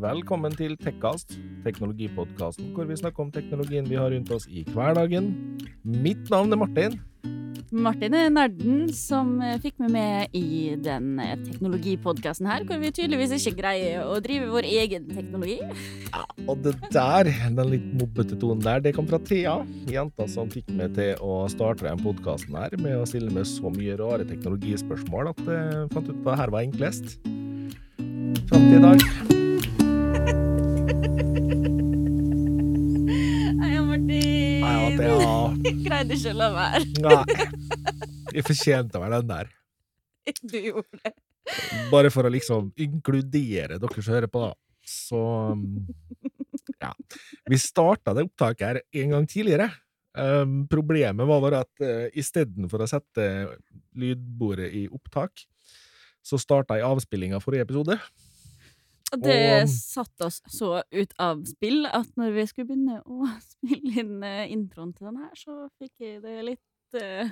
Velkommen til Tekkast, teknologipodkasten hvor vi snakker om teknologien vi har rundt oss i hverdagen. Mitt navn er Martin. Martin er nerden som eh, fikk meg med i den eh, teknologipodkasten her, hvor vi tydeligvis ikke greier å drive vår egen teknologi. Ja, og det der, den litt mobbete tonen der, det kom fra Thea. Jenta som fikk meg til å starte den podkasten her med å stille med så mye rare teknologispørsmål at jeg fant ut hva her var enklest. Fram til i dag. Greide ikke å la være. Nei. Jeg fortjente vel den der. Du gjorde det. Bare for å liksom inkludere dere som hører på, da. Så um, ja. Vi starta det opptaket her en gang tidligere. Um, problemet var bare at uh, istedenfor å sette lydbordet i opptak, så starta jeg avspillinga av forrige episode. Det Og- satte oss så ut av spill at når vi skulle begynne å spille inn eh, introen til den her, så fikk jeg det litt uh,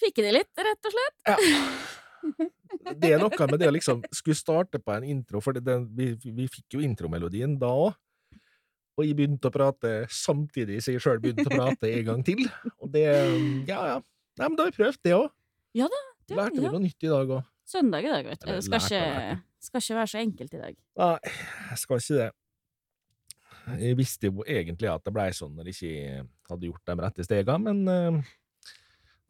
Fikk jeg det litt, rett og slett. Ja. Det er noe med det å liksom skulle starte på en intro, for det, den, vi, vi fikk jo intromelodien da òg. Og jeg begynte å prate samtidig som jeg sjøl begynte å prate en gang til. Og det Ja, ja. Nei, men da har vi prøvd det òg. Det- Lærte vi ja. noe nytt i dag òg. Søndag i dag, vet du. Skal ikke. Skal ikke være så enkelt i dag. Nei, jeg skal ikke det. Jeg visste jo egentlig at det blei sånn når jeg ikke hadde gjort de rette stega, men uh,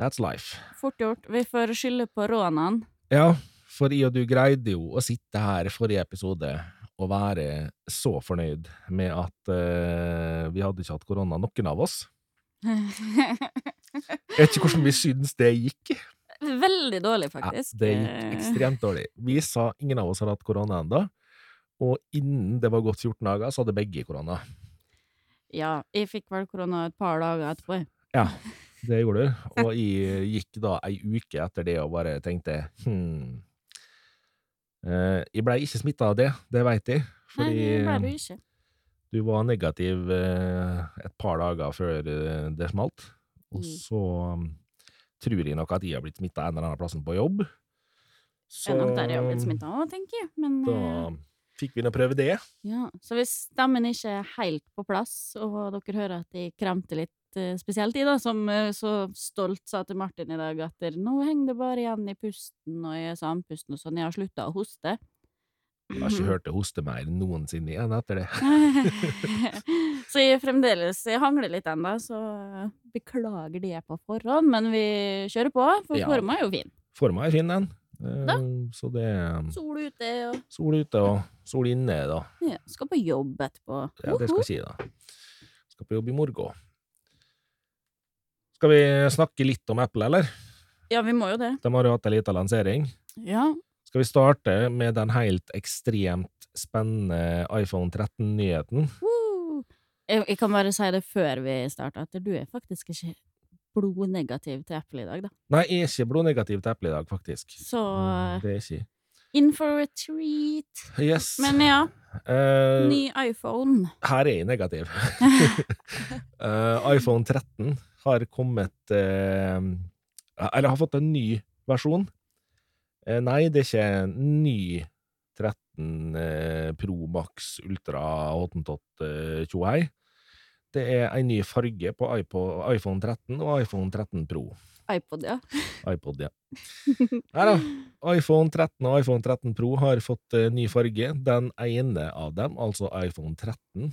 that's life. Fort gjort. Vi får skylde på rånene. Ja, for jeg og du greide jo å sitte her i forrige episode og være så fornøyd med at uh, vi hadde ikke hatt korona, noen av oss. Jeg vet ikke hvordan vi syns det gikk. Veldig dårlig, Ja, faktisk. det gikk Eh, ekstremt dårlig. Vi sa ingen av oss hadde hatt korona ennå, og innen det var gått 14 dager, så hadde begge korona. Ja, jeg fikk vel korona et par dager etterpå. Ja, det gjorde du. Og jeg gikk da ei uke etter det og bare tenkte hm eh, Jeg blei ikke smitta av det, det veit jeg, fordi Nei, det ble du ikke. du var negativ eh, et par dager før eh, det smalt. Og Mm. så tror jeg nok at jeg har blitt smitta en eller annen plassen på jobb. Det er nok der jeg har blitt smitta òg, tenker jeg. Men da eh, fikk vi nå prøve det. ja. Så hvis stemmen ikke er helt på plass, og dere hører at jeg kremter litt eh, spesielt i, da, som eh, så stolt sa til Martin i dag at nå henger det bare igjen i pusten, og jeg er andpusten og sånn, jeg har slutta å hoste. Jeg har ikke hørt det hoste mer noensinne igjen etter det. så jeg fremdeles jeg hangler litt ennå, så beklager det på forhånd, men vi kjører på, for Ja. forma er jo fin. Forma er fin, den. Eh, Da. Så det er Sol ute og sol ute og sol inne, da. ja, skal på jobb etterpå. Ja, det skal jeg si, da. Skal på jobb i morgen. Skal vi snakke litt om Apple, eller? Ja, vi må jo det. De har jo hatt en liten lansering. Ja. Skal vi starte med den helt ekstremt spennende iPhone 13-nyheten? Jeg, jeg kan bare si det før vi starter, at du er faktisk ikke blodnegativ til Apple i dag, da. Nei, jeg er ikke blodnegativ til Apple i dag, faktisk. Så Mm, Det er ikke in for a treat. Yes. Men ja, Uh, ny iPhone. her er jeg negativ. uh, iPhone 13 har kommet uh, Eller har fått en ny versjon. Eh, nei, det er ikke en ny 13 eh, Pro Max Ultra Hottentott eh, tjohei. Det er en ny farge på iPod, iPhone 13 og iPhone 13 Pro. iPod, ja. iPod, ja. Nei da. iPhone 13 og iPhone 13 Pro har fått ny farge. Den ene av dem, altså iPhone 13,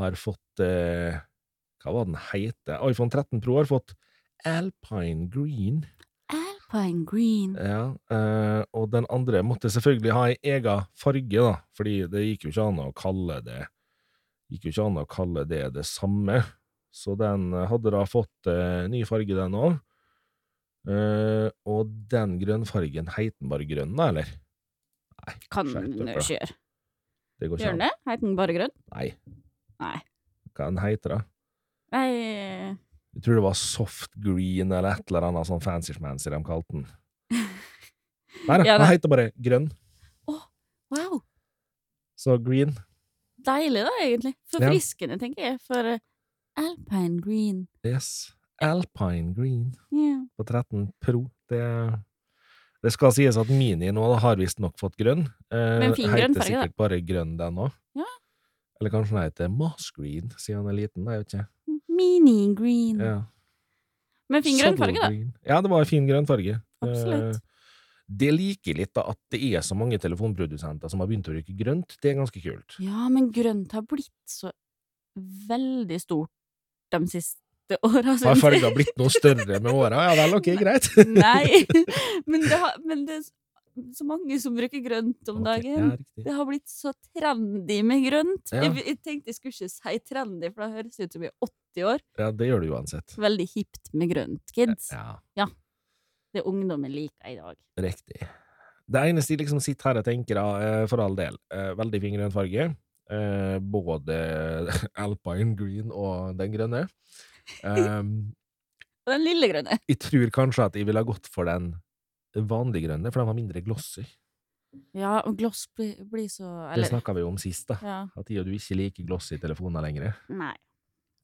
har fått Hva var den heite? iPhone 13 Pro har fått Alpine Green. Alpine Green. Ja, eh, og den andre måtte selvfølgelig ha ei ega farge, da, fordi det gikk jo ikke an å kalle det gikk jo ikke an å kalle det det samme. Så den eh, hadde da fått eh, ny farge, den òg. Eh, og den grønnfargen heter den bare grønn, da, eller? Nei, Kan den jo ikke gjøre. det går ikke Gjør den det? Heter den bare grønn? Nei, Nei. hva den heter da? Nei Jeg tror det var soft green, eller et eller annet sånn fancy-schmancy de kalte den. Nei da, Ja, den heter bare grønn. Wow. Så green. Deilig, da, egentlig. Ja. Forfriskende, tenker jeg. For eh, Alpine Green. Yes. Alpine green yeah. på 13 Pro. Det Det skal sies at Mini nå har visstnok fått grønn. Eh, Men fin grønn heter farge, da. sikkert bare grønn, den òg. Ja. Eller kanskje den heter Moss Green, siden den er liten. Det er jo ikke. Mini green. Ja. Men fin grønn farge, da. Ja, det var fin grønn farge. Absolutt. Eh, Det liker litt da, at det er så mange telefonprodusenter som har begynt å bruke grønt. Det er ganske kult. Ja, men grønt har blitt så veldig stort de siste åra. Har farga blitt noe større med åra? Ja vel, ok, greit. Nei, men det, har, men det så mange som bruker grønt om dagen. Ja, riktig. Det har blitt så trendy med grønt. Ja. Jeg, jeg tenkte jeg skulle ikke si trendy, for det høres ut som jeg er 80 år. Ja, det gjør det uansett. Veldig hipt med grønt, kids. Ja, Det ungdommen liker i dag. riktig. Det eneste jeg liksom sitter her og tenker, da, eh, for all del, eh, veldig fin grønn farge. Eh, Både Alpine Green og den grønne. Um, Og den lille grønne. jeg tror kanskje at jeg ville ha gått for den vanlige grønne, for de var mindre glossy. Ja, og gloss blir, blir så Det Eller snakka vi om sist, da. ja, At de og du ikke liker glossy telefoner lenger. Nei.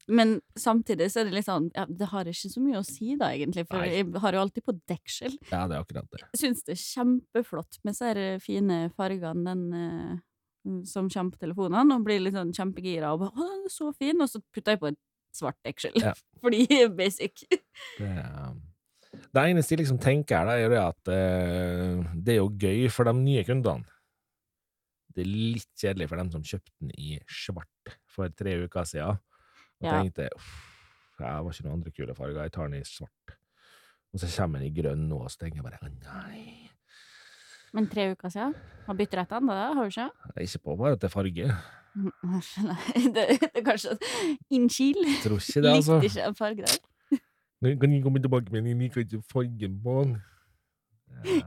Men samtidig så er det litt sånn ja, Det har ikke så mye å si, da, egentlig. For Nei. jeg har jo alltid på deksel. Ja, det er akkurat det. Jeg syns det er kjempeflott med disse fine fargene den, eh, som kommer på telefonene, og blir litt sånn kjempegira og bare 'Å, den er så fin', og så putter jeg på et svart deksel. Ja. Fordi er basic. Det, um, det eneste jeg liksom tenker her, da, er det at eh, det er jo gøy for de nye kundene. Det er litt kjedelig for dem som kjøpte den i svart for tre uker siden. Og Ja. tenkte uff, det var ikke noen andre kule farger, jeg tar den i svart. Og så kommer den i grønn nå, og så tenker jeg bare å nei. Men tre uker siden? Har bytterett ennå, det? Har du ikke? Det er ikke på bare til farge. Nei, det, det er kanskje en Jeg tror ikke det, altså. Likte ikke en farge der. Kan jeg komme tilbake, men jeg liker ikke fargen på den.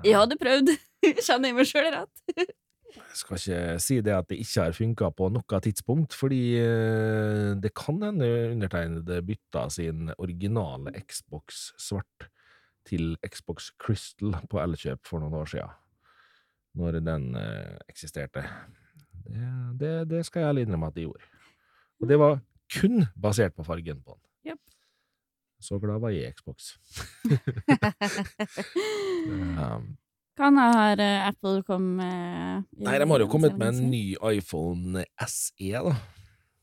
Jeg hadde prøvd. Kjenner jeg meg sjøl rett? Jeg skal ikke si det at det ikke har funka på noe tidspunkt, fordi eh, det kan hende undertegnede bytta sin originale Xbox svart til Xbox Crystal på Elkjøp for noen år siden, når den eh, eksisterte. Det, det, det skal jeg ærlig innrømme at jeg gjorde. Og det var kun basert på fargen på den. Japp. Så glad var jeg i Xbox. Um, Kan jeg har eh, Apple kommet med Nei, de har jo kommet med en ny iPhone SE, da.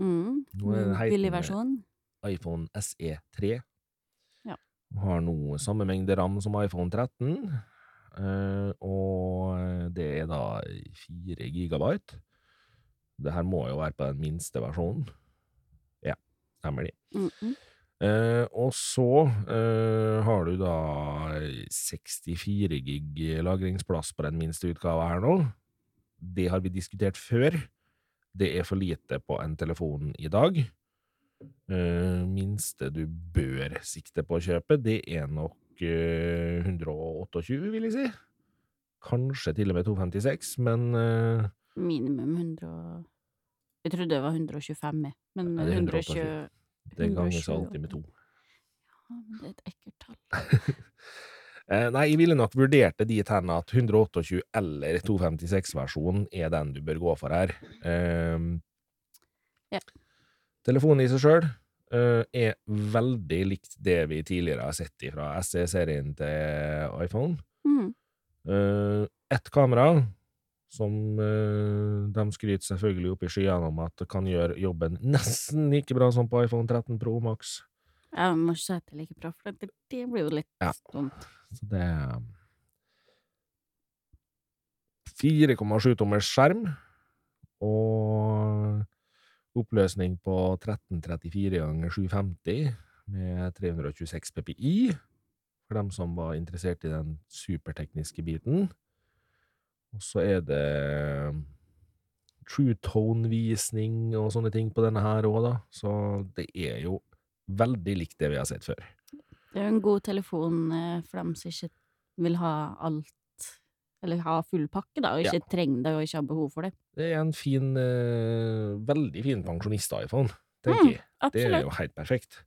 mm. Det heiten- Billig versjon. iPhone SE3. Ja. Har nå samme mengde ram som iPhone 13, eh, og det er da 4 gigabyte. Det her må jo være på den minste versjonen. Ja, stemmer de. Mm -mm. Eh, og så eh, har du da 64 gig lagringsplass på den minste utgava her nå. Det har vi diskutert før. Det er for lite på en telefon i dag. Eh, minste du bør sikte på å kjøpe, det er nok eh, 128, vil jeg si. Kanskje til og med 256, men eh, Minimum 100 Jeg trodde det var 125. Men Nei, det er 120 128. det ganges alltid med to. Ja, men det er et ekkelt tall. Eh, nei, jeg ville nok vurdert det dit hen at 128 eller 256-versjonen er den du bør gå for her. Um, Ja. Telefonen i seg sjøl er veldig likt det vi tidligere har sett fra SE-serien til iPhone. Mm. Uh, Ett kamera, som eh, de skryter selvfølgelig opp i skyene om at kan gjøre jobben nesten like bra som på iPhone 13 Pro Max. Ja, man må ikke si at det er like bra, for det, det blir jo litt Ja. dumt. Så det er 4,7 tommers skjerm og oppløsning på 1334 ganger 750 med 326 PPI, for dem som var interessert i den supertekniske biten. Og så er det True Tone-visning og sånne ting på denne her òg, da. Så det er jo veldig likt det vi har sett før. Det er jo en god telefon eh, for dem som ikke vil ha alt, eller ha full pakke, da, og ikke trenger det og ikke har behov for det. Det er en fin, eh, veldig fin pensjonist-iPhone, tenker Mm, jeg. Det er jo helt perfekt.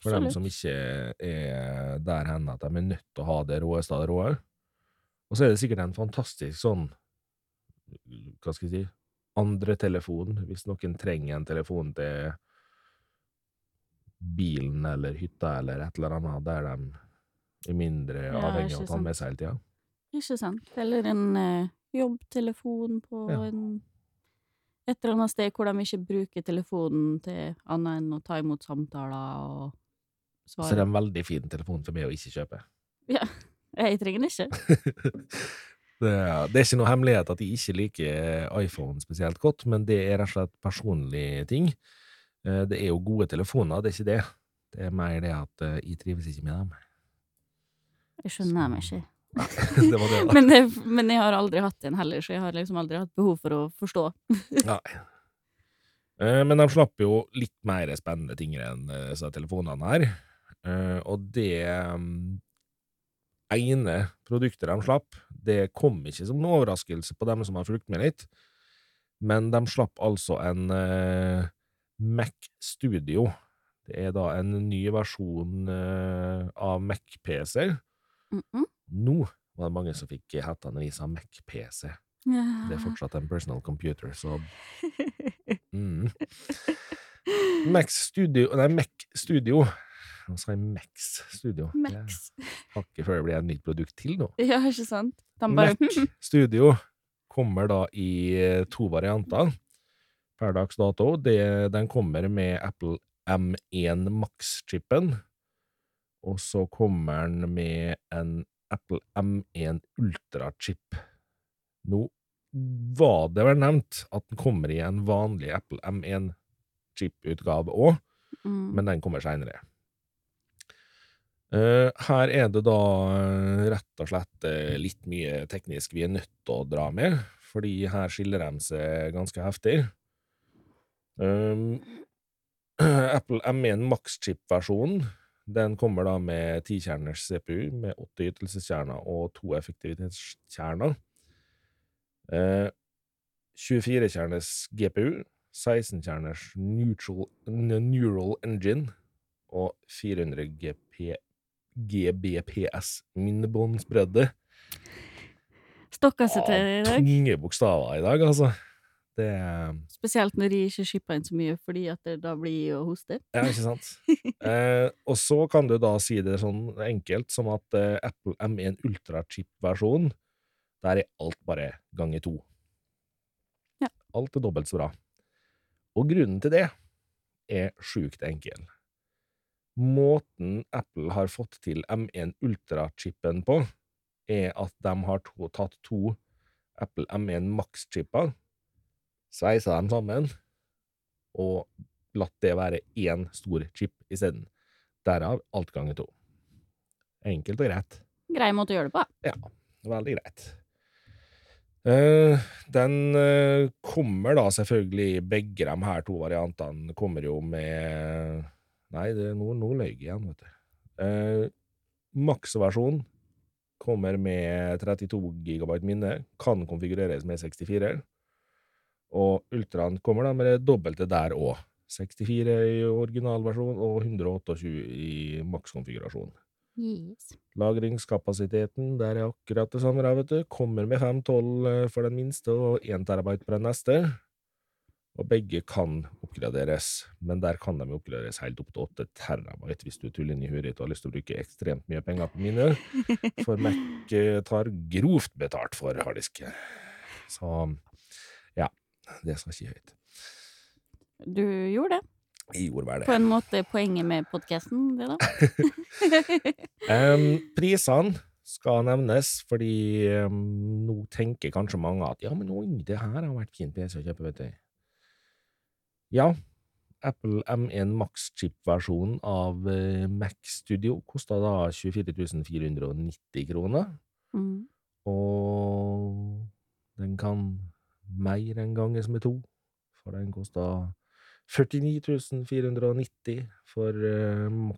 For dem som ikke er der hen at de er nødt til å ha det råeste av det råe. Og så er det sikkert en fantastisk sånn, hva skal jeg si, andre telefon, hvis noen trenger en telefon til bilen eller hytta eller et eller annet, der de er mindre avhengig av å ta med seg hele tida. Ikke sant? Eller en eh, jobbtelefon på Ja. en et eller annet sted hvor de ikke bruker telefonen til annet enn å ta imot samtaler og Så er det er en veldig fin telefon for meg å ikke kjøpe. Jeg trenger den ikke. Det er, det er ikke noe hemmelighet at jeg ikke liker iPhone spesielt godt, men det er rett og slett personlige ting. Eh, Det er jo gode telefoner, det er ikke det. Det er mer det at eh, jeg trives ikke med dem. Jeg skjønner dem ikke. det det. Men, det, men jeg har aldri hatt en heller, så jeg har liksom aldri hatt behov for å forstå. Nei. Eh, Men de slapp jo litt mer spennende ting enn eh, disse telefonene her. Eh, Og det mm, ene produktet de slapp, det kom ikke som noen overraskelse på dem som har fulgt med litt, men de slapp altså en eh, Mac Studio. Det er da en ny versjon eh, av Mac-PC-er. Mm -mm. Nå var det mange som fikk hetta når de sa Mac-PC. Det er fortsatt en personal computer, så mm. Mac Studio Nei, Mac Studio. Nå sa jeg Max Studio. Max. Hakket før det blir et nytt produkt til nå. Ja, ikke sant? Bare Mac Studio kommer da i eh, to varianter per dags dato. Det, den kommer med Apple M1 Max-chipen, og så kommer den med en Apple M1 Ultra-chip. Nå var det vel nevnt at den kommer i en vanlig Apple M1-chip-utgave òg, mm. men den kommer seinere. Eh, her er det da eh, rett og slett eh, litt mye teknisk vi er nødt til å dra med, fordi her skiller de seg ganske heftig. Um, Apple M1 Max-chip-versjonen den kommer da med 10-kjerners CPU, med 8 ytelseskjerner og to effektivitetskjerner. Uh, 24-kjerners GPU, 16-kjerners neutral, neural engine og 400 GP, GBPS minnebåndsbredde. Stokka seg til i dag. Tunge bokstaver i dag, altså. Det Spesielt når de ikke skipper inn så mye, fordi at det da blir å hoste. Ja, ikke sant? Eh, og så kan du da si det sånn enkelt som at eh, Apple M1 Ultra-chip-versjon, der er alt bare ganger to. Ja. Alt er dobbelt så bra. Og grunnen til det er sjukt enkel. Måten Apple har fått til M1 Ultra-chipen på, er at de har to, tatt to Apple M1 Max-chipper, sveisa dem sammen, og latt det være én stor chip isteden. Derav alt ganger to. Enkelt og greit. Grei måte å gjøre det på. Ja, veldig greit. Uh, den uh, kommer da selvfølgelig Begge de her to variantene kommer jo med Nei, det, nå, nå løy jeg igjen, vet du. Eh, Max-versjonen kommer med 32 GB minne, kan konfigureres med 64. Og Ultraen kommer da med det dobbelte der òg. 64 i originalversjon og 128 i makskonfigurasjon. Yes. Lagringskapasiteten, der er akkurat det samme, vet du. Kommer med 512 eh, for den minste og 1 terabyte på den neste. Og begge kan oppgraderes, men der kan de oppgraderes helt opp til 8 terabyte hvis du er inn i huet ditt og har lyst til å bruke ekstremt mye penger på mine. For Mac eh, tar grovt betalt for harddisk. Så ja, det skal ikke høyt. Du gjorde det. Jeg gjorde vel det. På en måte poenget med podkasten, det da. um, prisene skal nevnes, fordi um, nå tenker kanskje mange at ja, men oi, det her har vært fint PC å kjøpe, vet du. Ja, Apple M1 Max-chip-versjonen av eh, Mac Studio kosta da 24 490 kroner, Mm. og den kan mer enn ganges med to, for den kosta 49 490 for uh,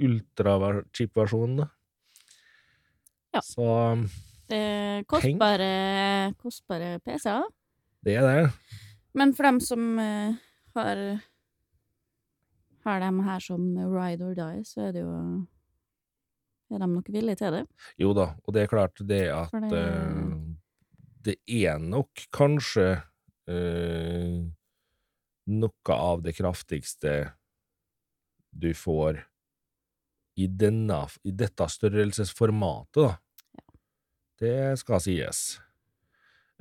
ultra-chip-versjonen. Ja. Så er kostbare, kostbare PC-er. det er det. Men for dem som eh, har har dem her som ride or die, så er det jo Er de nok villige til det? Jo da, og det er klart det at det- uh, det er nok kanskje uh, noe av det kraftigste du får i, denne, i dette størrelsesformatet, da. Det skal sies.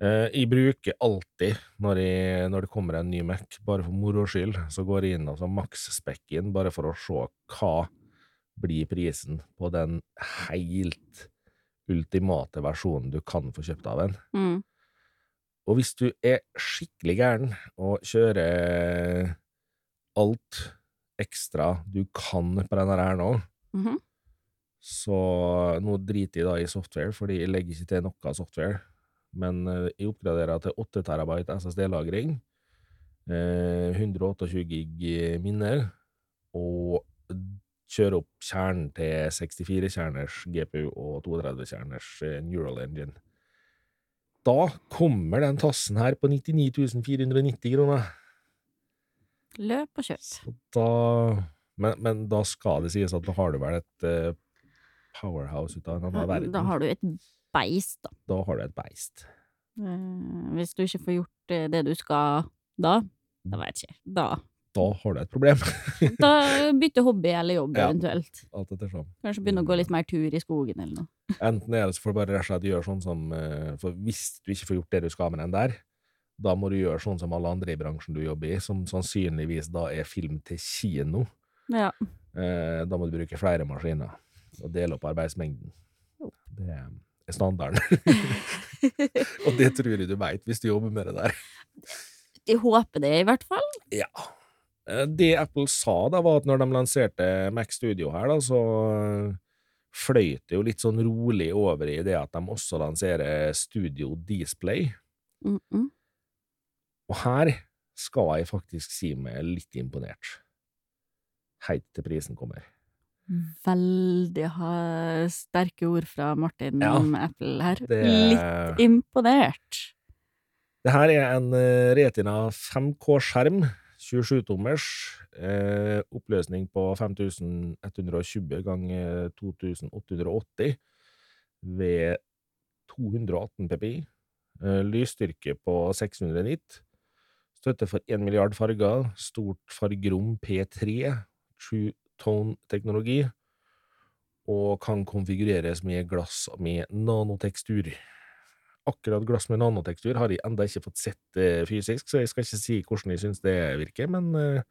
Eh, jeg bruker alltid, når, jeg, når det kommer en ny Mac, bare for moro skyld, så går jeg inn og så maks-spekken, bare for å se hva blir prisen på den helt ultimate versjonen du kan få kjøpt av en. Mm. Og hvis du er skikkelig gæren og kjører alt ekstra du kan på denne her nå, Mhm. så nå driter jeg da i software, fordi jeg legger ikke til noe software. Men eh, jeg oppgraderer til 8 terabyte SSD-lagring, eh, 128 gig minner, og kjører opp kjernen til 64-kjerners GPU og 32-kjerners eh, Neural Engine. Da kommer den tassen her på 99 490 kroner. Løp og kjøp. Da men, men da skal det sies at da har du vel et eh, powerhouse ut av en annen verden. Da har du et beist, da. Da har du et beist. Eh, Hvis du ikke får gjort eh, det du skal da, da vet jeg ikke. Da, Da har du et problem. da bytte hobby eller jobb, Ja. eventuelt. Alt sånn. Kanskje begynne å gå litt mer tur i skogen eller noe. Enten det så får du bare rett og slett gjøre sånn som eh, For hvis du ikke får gjort det du skal med den der, da må du gjøre sånn som alle andre i bransjen du jobber i, som sannsynligvis da er film til kino. Ja. Eh, da må du bruke flere maskiner og dele opp arbeidsmengden. Jo. Det er standarden. og det tror jeg du veit hvis du jobber med det der. Jeg håper det, i hvert fall. Ja. Eh, Det Apple sa, da, var at når de lanserte Mac Studio her, da, så eh, fløyt det jo litt sånn rolig over i det at de også lanserer Studio Display. Mm -mm. Og her skal jeg faktisk si meg litt imponert. Heit til prisen kommer. Veldig ha sterke ord fra Martin Ja, om Apple her. Det, Litt imponert. det her er en eh, Retina 5K-skjerm, 27-tommers, eh, oppløsning på 5120 ganger 2880 ved 218 PPI, eh, lysstyrke på 600 nit, støtte for 1 milliard farger, stort fargerom P3, True Tone-teknologi, og kan konfigureres med glass med nanotekstur. Akkurat glass med nanotekstur har jeg enda ikke fått sett eh, fysisk, så jeg skal ikke si hvordan jeg syns det virker, men eh,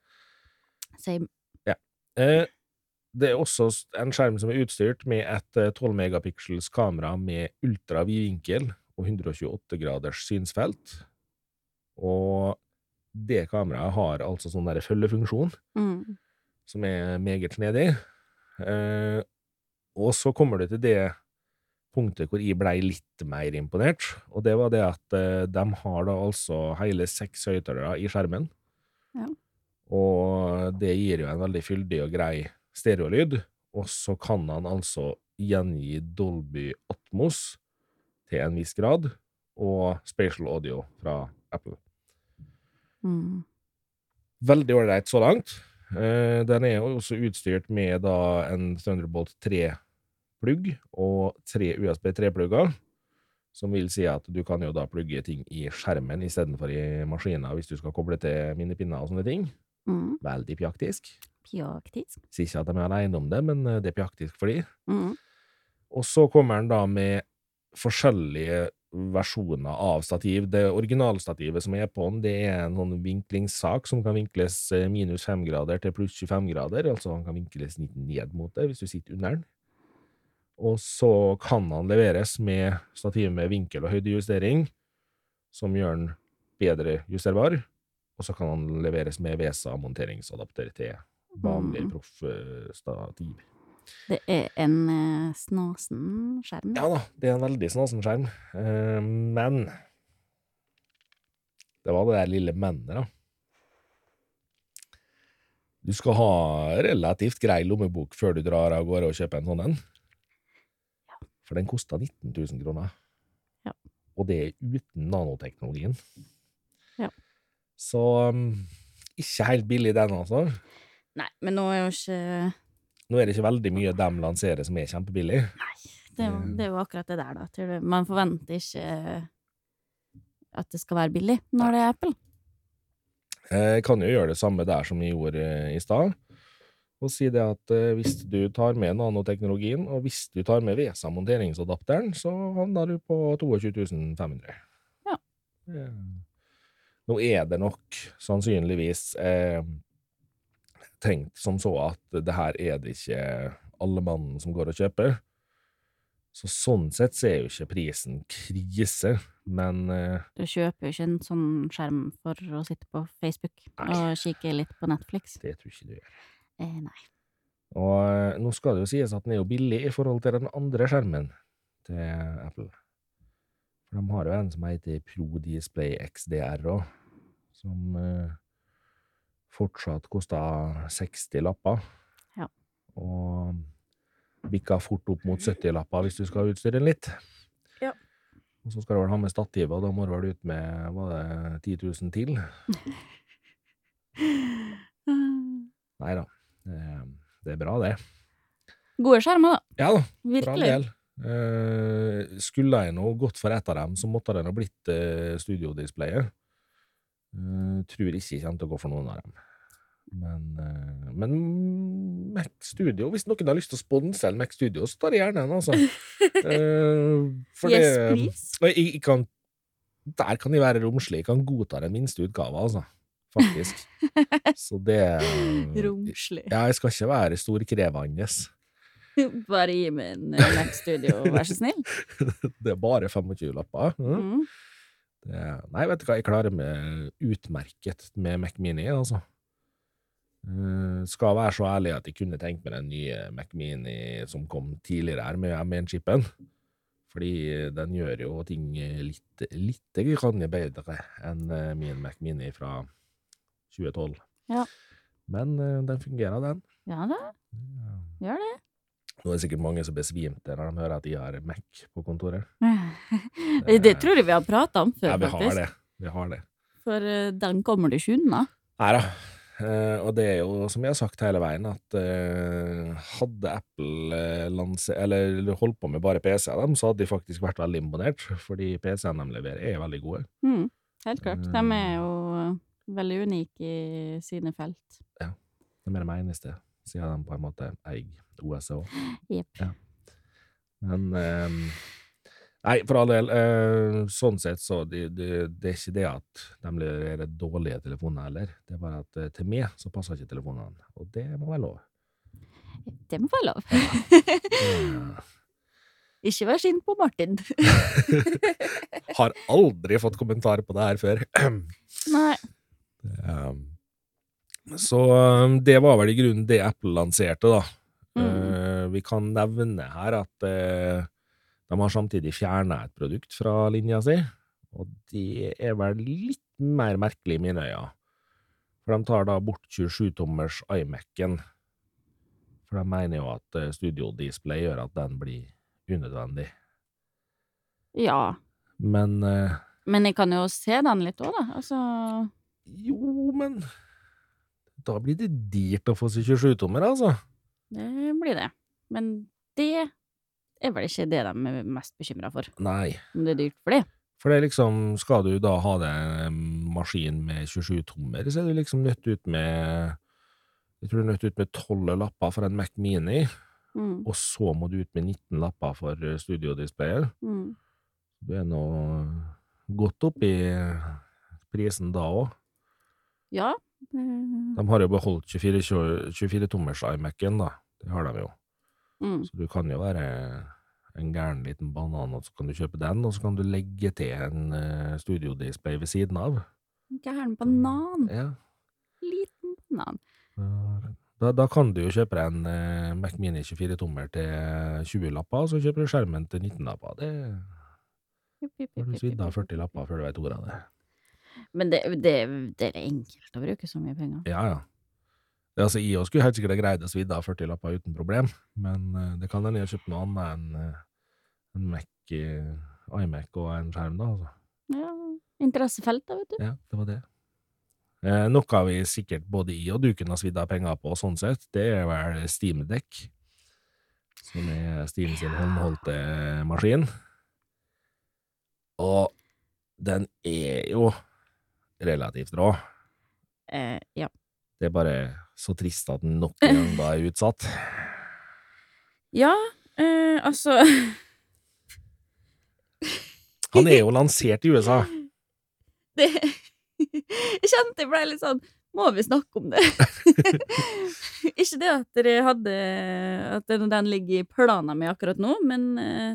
Same. Eh, det er også en skjerm som er utstyrt med et eh, 12 megapixels kamera med ultra vidvinkel og 128 graders synsfelt. Og det kameraet har altså sånn der følgefunksjon, Mm. Som er meget snedig. Eh, og så kommer du til det punktet hvor jeg blei litt mer imponert, og det var det at eh, de har da altså hele seks høyttalere i skjermen. Ja. Og det gir jo en veldig fyldig og grei stereolyd, og så kan han altså gjengi Dolby Atmos til en viss grad, og spatial audio fra Apple. Mm. Veldig ålreit så langt. Eh, den er jo også utstyrt med da en Thunderbolt 3-plugg og tre USB 3-plugger, som vil si at du kan jo da plugge ting i skjermen istedenfor i maskiner hvis du skal koble til minnepinner og sånne ting. Mm. Veldig pjaktisk. Pjaktisk. Sier ikke at de er alene om det, men eh, det er pjaktisk for de. Mm. Og så kommer den da med forskjellige versjoner av stativ. Det originalstativet som er på den, det er en sånn vinklingssak som kan vinkles eh, minus 5 grader til pluss 25 grader, altså han kan vinkles litt ned mot det hvis du sitter under den. Og så kan han leveres med stativ med vinkel- og høydejustering, som gjør den bedre justerbar, og så kan han leveres med VESA-monteringsadapter til vanlig Mm. proffstativ. Det er en eh, snasen skjerm. Ja da, det er en veldig snasen skjerm, eh, men det var det der lille mennet, da. Du skal ha relativt grei lommebok før du drar av gårde og kjøper en sånn en. For den kosta 19 000 kroner. Ja. Og det er uten nanoteknologien. Ja. Så um, ikke helt billig den, altså. Nei, men nå er jo ikke Nå er det ikke veldig mye de lanserer som er kjempebillig. Nei, det er, jo, det er jo akkurat det der, da. Man forventer ikke at det skal være billig når det er Apple. Jeg kan jo gjøre det samme der som jeg gjorde eh, i stad. og si det at eh, hvis du tar med nanoteknologien, og hvis du tar med VESA monteringsadapteren, så havner du på 22 500. Ja. Eh, Nå er det nok sannsynligvis eh, tenkt som så at det her er det ikke alle mannen som går og kjøper. Så sånn sett så er jo ikke prisen krise, men uh, Du kjøper jo ikke en sånn skjerm for å sitte på Facebook Nei. og kikke litt på Netflix. det tror ikke du gjør. Eh, nei. Og uh, nå skal det jo sies at den er jo billig i forhold til den andre skjermen til Apple. For de har jo en som heter Pro Display XDR òg, som eh, fortsatt kosta 60 lapper. Ja. Og bikka fort opp mot 70 lapper hvis du skal utstyre den litt. Ja. Og så skal du vel ha med stativet, og da må du vel ut med var det 10 000 til? Nei da. Det, det er bra, det. Gode skjermer, da. Ja da. Virkelig. del. Eh, skulle jeg nå gått for ett av dem, så måtte det nå blitt uh, studiodisplayet. Eh, tror ikke jeg kommer til å gå for noen av dem. Men, uh, men Mac Studio, hvis noen har lyst til å sponse en Mac Studio, så tar jeg gjerne en, altså. Uh, for Yes, det- please. Jeg, jeg kan, der kan de være romslige. Jeg kan godta den minste utgava, altså. Faktisk. Så det Romslig. Ja, jeg skal ikke være storkrevende. Bare gi meg en Mac Studio, vær så snill. Det er bare 25 lapper. Mm. Mm. Det, nei, vet du hva, jeg klarer meg utmerket med Mac Mini, altså. Uh, skal være så ærlig at jeg kunne tenkt meg den nye Mac Mini som kom tidligere her, med M1-chipen. Fordi den gjør jo ting litt, litt grann bedre enn eh, min Mac Mini fra 2012. Ja. Men uh, den fungerer, den. Ja da, gjør det. Nå er det sikkert mange som besvimte når de hører at de har Mac på kontoret. Det tror jeg vi har prata om før, Ja, vi faktisk. har det. Vi har det. For eh, den kommer du ikke unna. Nei da. Eh, og det er jo, som jeg har sagt hele veien, at eh, hadde Apple eh, holdt på med bare PC-er, så hadde de faktisk vært veldig imponert, fordi PC-ene de leverer, er veldig gode. Mm, helt klart. De er jo eh, veldig unike i sine felt. Ja. De er de eneste, siden de på en måte eier OSE òg. Yep. Ja. Men eh, Nei, for all del, eh, sånn sett så det, det, det er ikke det at de leverer dårlige telefoner heller. Det er bare at eh, til meg så passer ikke telefonene, og det må være lov. Det må være lov. Eh, ikke vær sint på Martin. Har aldri fått kommentar på det her før. Nei. Um, så um, det var vel i grunnen det Apple lanserte, da. Mm. Eh, vi kan nevne her at eh, de har samtidig fjerna et produkt fra linja si, og det er vel litt mer merkelig i mine øyne. For de tar da bort 27-tommers iMac-en. For de mener jo at eh, Studio Display gjør at den blir unødvendig. Ja. Men uh, Men jeg kan jo se den litt òg, da. Altså Jo, men da blir det dyrt å få seg 27-tommer, altså. Det blir det. Men det er vel ikke det de er mest bekymra for. Nei. Om det er dyrt for det. For det er liksom, skal du da ha deg en maskin med 27-tommer, så er du liksom nødt ut med Jeg tror du er nødt ut med 12 lapper for en Mac Mini, Mm. og så må du ut med 19 lapper for eh, studiodisplayet. Mm. Du er nå godt oppi prisen da òg. Ja. Det- De har jo beholdt 24-tommers iMac-en, da. Det har de jo. Mm. Så du kan jo være en gæren liten banan, og så kan du kjøpe den, og så kan du legge til en uh, studiodisplay ved siden av. Gæren banan. Ja. Liten banan. Da, da kan du jo kjøpe en uh, Mac Mini 24-tommer til 20 lapper, og så kjøper du skjermen til 19 lapper. Det Jupp, jupp, har du svidd av 40 lapper før du vet ordet av det. Men det, det, det er enkelt å bruke så mye penger. Ja, ja. Det, altså, jeg skulle helt sikkert greid å svi av 40 lapper uten problem, men uh, det kan hende jeg har kjøpt noe annet enn uh, en Mac, uh, iMac og en skjerm, da. altså. Ja, interessefelt, da, vet du. Ja, det var det. Eh, noe vi sikkert både i og du kunne ha svidd av penger på, sånn sett, det er vel Steam Deck, som er Steam sin håndholdte maskin. Og den er jo relativt rå. Eh, ja. Det er bare så trist at den nok en gang da er utsatt. Ja, eh, altså Han er jo lansert i USA. det, Jeg kjente jeg ble litt sånn Må vi snakke om det? Ikke det at dere hadde At den, ligger i planen min akkurat nå, men eh,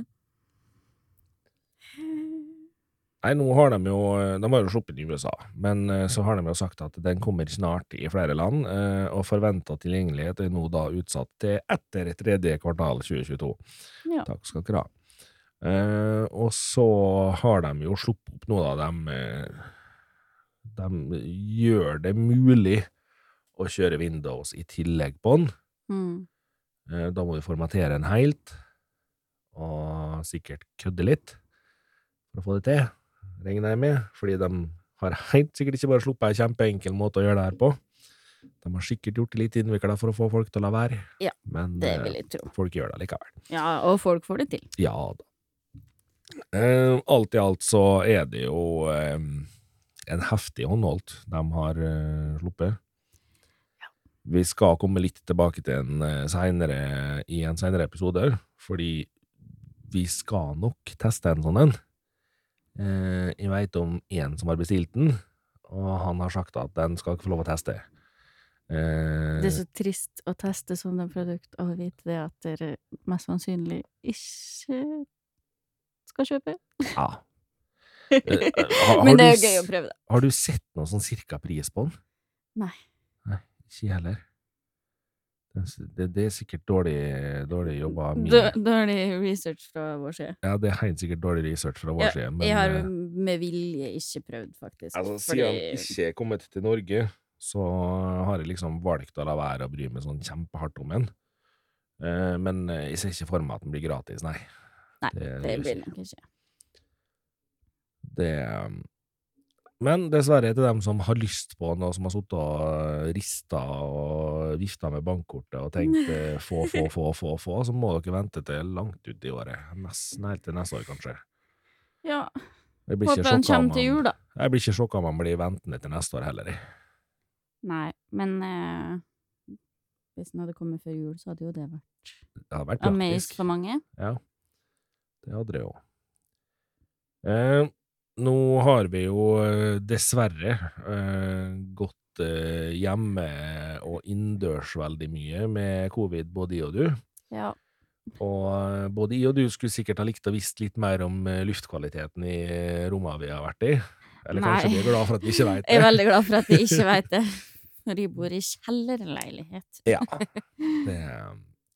Nei, nå har de jo De har jo sluppet i USA, men eh, så har de jo sagt at den kommer snart i flere land, eh, og forventa tilgjengelighet er nå da utsatt til etter tredje kvartal 2022. Ja. Takk skal dere ha. Eh, og så har de jo sluppet opp nå, da. De, eh, de gjør det mulig å kjøre Windows i tillegg på den. mm, Eh, Da må du formatere den helt, og sikkert kødde litt for å få det til, regner jeg med, fordi de har helt sikkert ikke bare sluppet en kjempeenkel måte å gjøre det her på. De har sikkert gjort det litt innvikla for å få folk til å la være, Ja, men Det eh, vil jeg tro. folk gjør det likevel. Ja, og folk får det til. Ja da. Eh, alt i alt så er det jo eh, en heftig håndholdt de har eh, sluppet. Vi skal komme litt tilbake til en eh, senere, i en seinere episode, fordi vi skal nok teste en sånn en. Eh, jeg veit om en som har bestilt den, og han har sagt at den skal ikke få lov å teste. Eh, Det er så trist å teste sånne produkt og vite det at dere mest sannsynlig ikke skal kjøpe. ja. Eh, har Men det er jo gøy å prøve, da. Har du sett noe sånn cirka pris på den? Nei. Nei, ikke jeg heller. Det, er det, er sikkert dårlig, dårlig jobba Dårlig research fra vår side. Ja, det er helt sikkert dårlig research fra vår Ja, side, men jeg har eh, med vilje ikke prøvd, faktisk. altså, fordi- siden han ikke er kommet til Norge, så har jeg liksom valgt å la være å bry meg sånn kjempehardt om den. Eh, men jeg ser ikke for meg at den blir gratis, nei. Nei, det, det blir nok ikke. Det um, Men dessverre til dem som har lyst på den, og som har sittet og rista og vifta med bankkortet og tenkt eh, få, få, få, få, få, så må dere vente til langt ut i året. Nesten helt til neste år, kanskje. Ja, håper den kommer til jul, da. Jeg blir ikke sjokka om man blir ventende til neste år heller. Nei, men eh, hvis den hadde kommet før jul, så hadde jo det vært Det hadde vært amaze for mange. Ja, det hadde det jo. Eh, nå har vi jo eh, dessverre eh, gått eh, hjemme og innendørs veldig mye med covid, både i og du. Ja. Og eh, både i og du skulle sikkert ha likt å visst litt mer om eh, luftkvaliteten i rommene vi har vært i. Eller kanskje Nei. vi er glad for at vi ikke veit Jeg er veldig glad for at vi ikke veit det. Når jeg bor i kjellerleilighet. Ja. Det,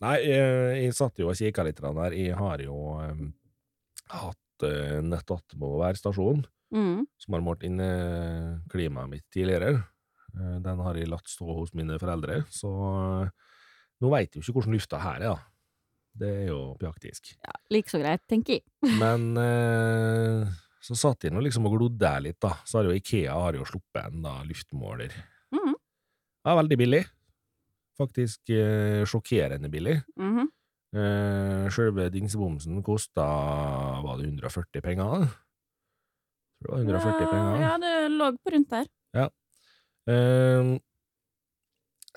nei, jeg, jeg satt jo og kikka litt der. Jeg har jo eh, hatt uh, hver stasjon, Mm. som har målt inn klimaet mitt tidligere. Eh, den har jeg latt stå hos mine foreldre, så eh, nå veit jeg jo ikke hvordan lufta her er, da. Det er jo praktisk. Ja, like så greit, tenker jeg. Men eh, så satt jeg nå liksom og glodde der litt, da. Så har jo Ikea har jo sluppet en da, luftmåler. Mhm. Ja, veldig billig. Faktisk eh, sjokkerende billig. Mhm. Eh, Sjølve dingsebomsen kosta Var det 140 penger? da? Tror det var 140 penger. Ja, det lå på rundt der. Eh,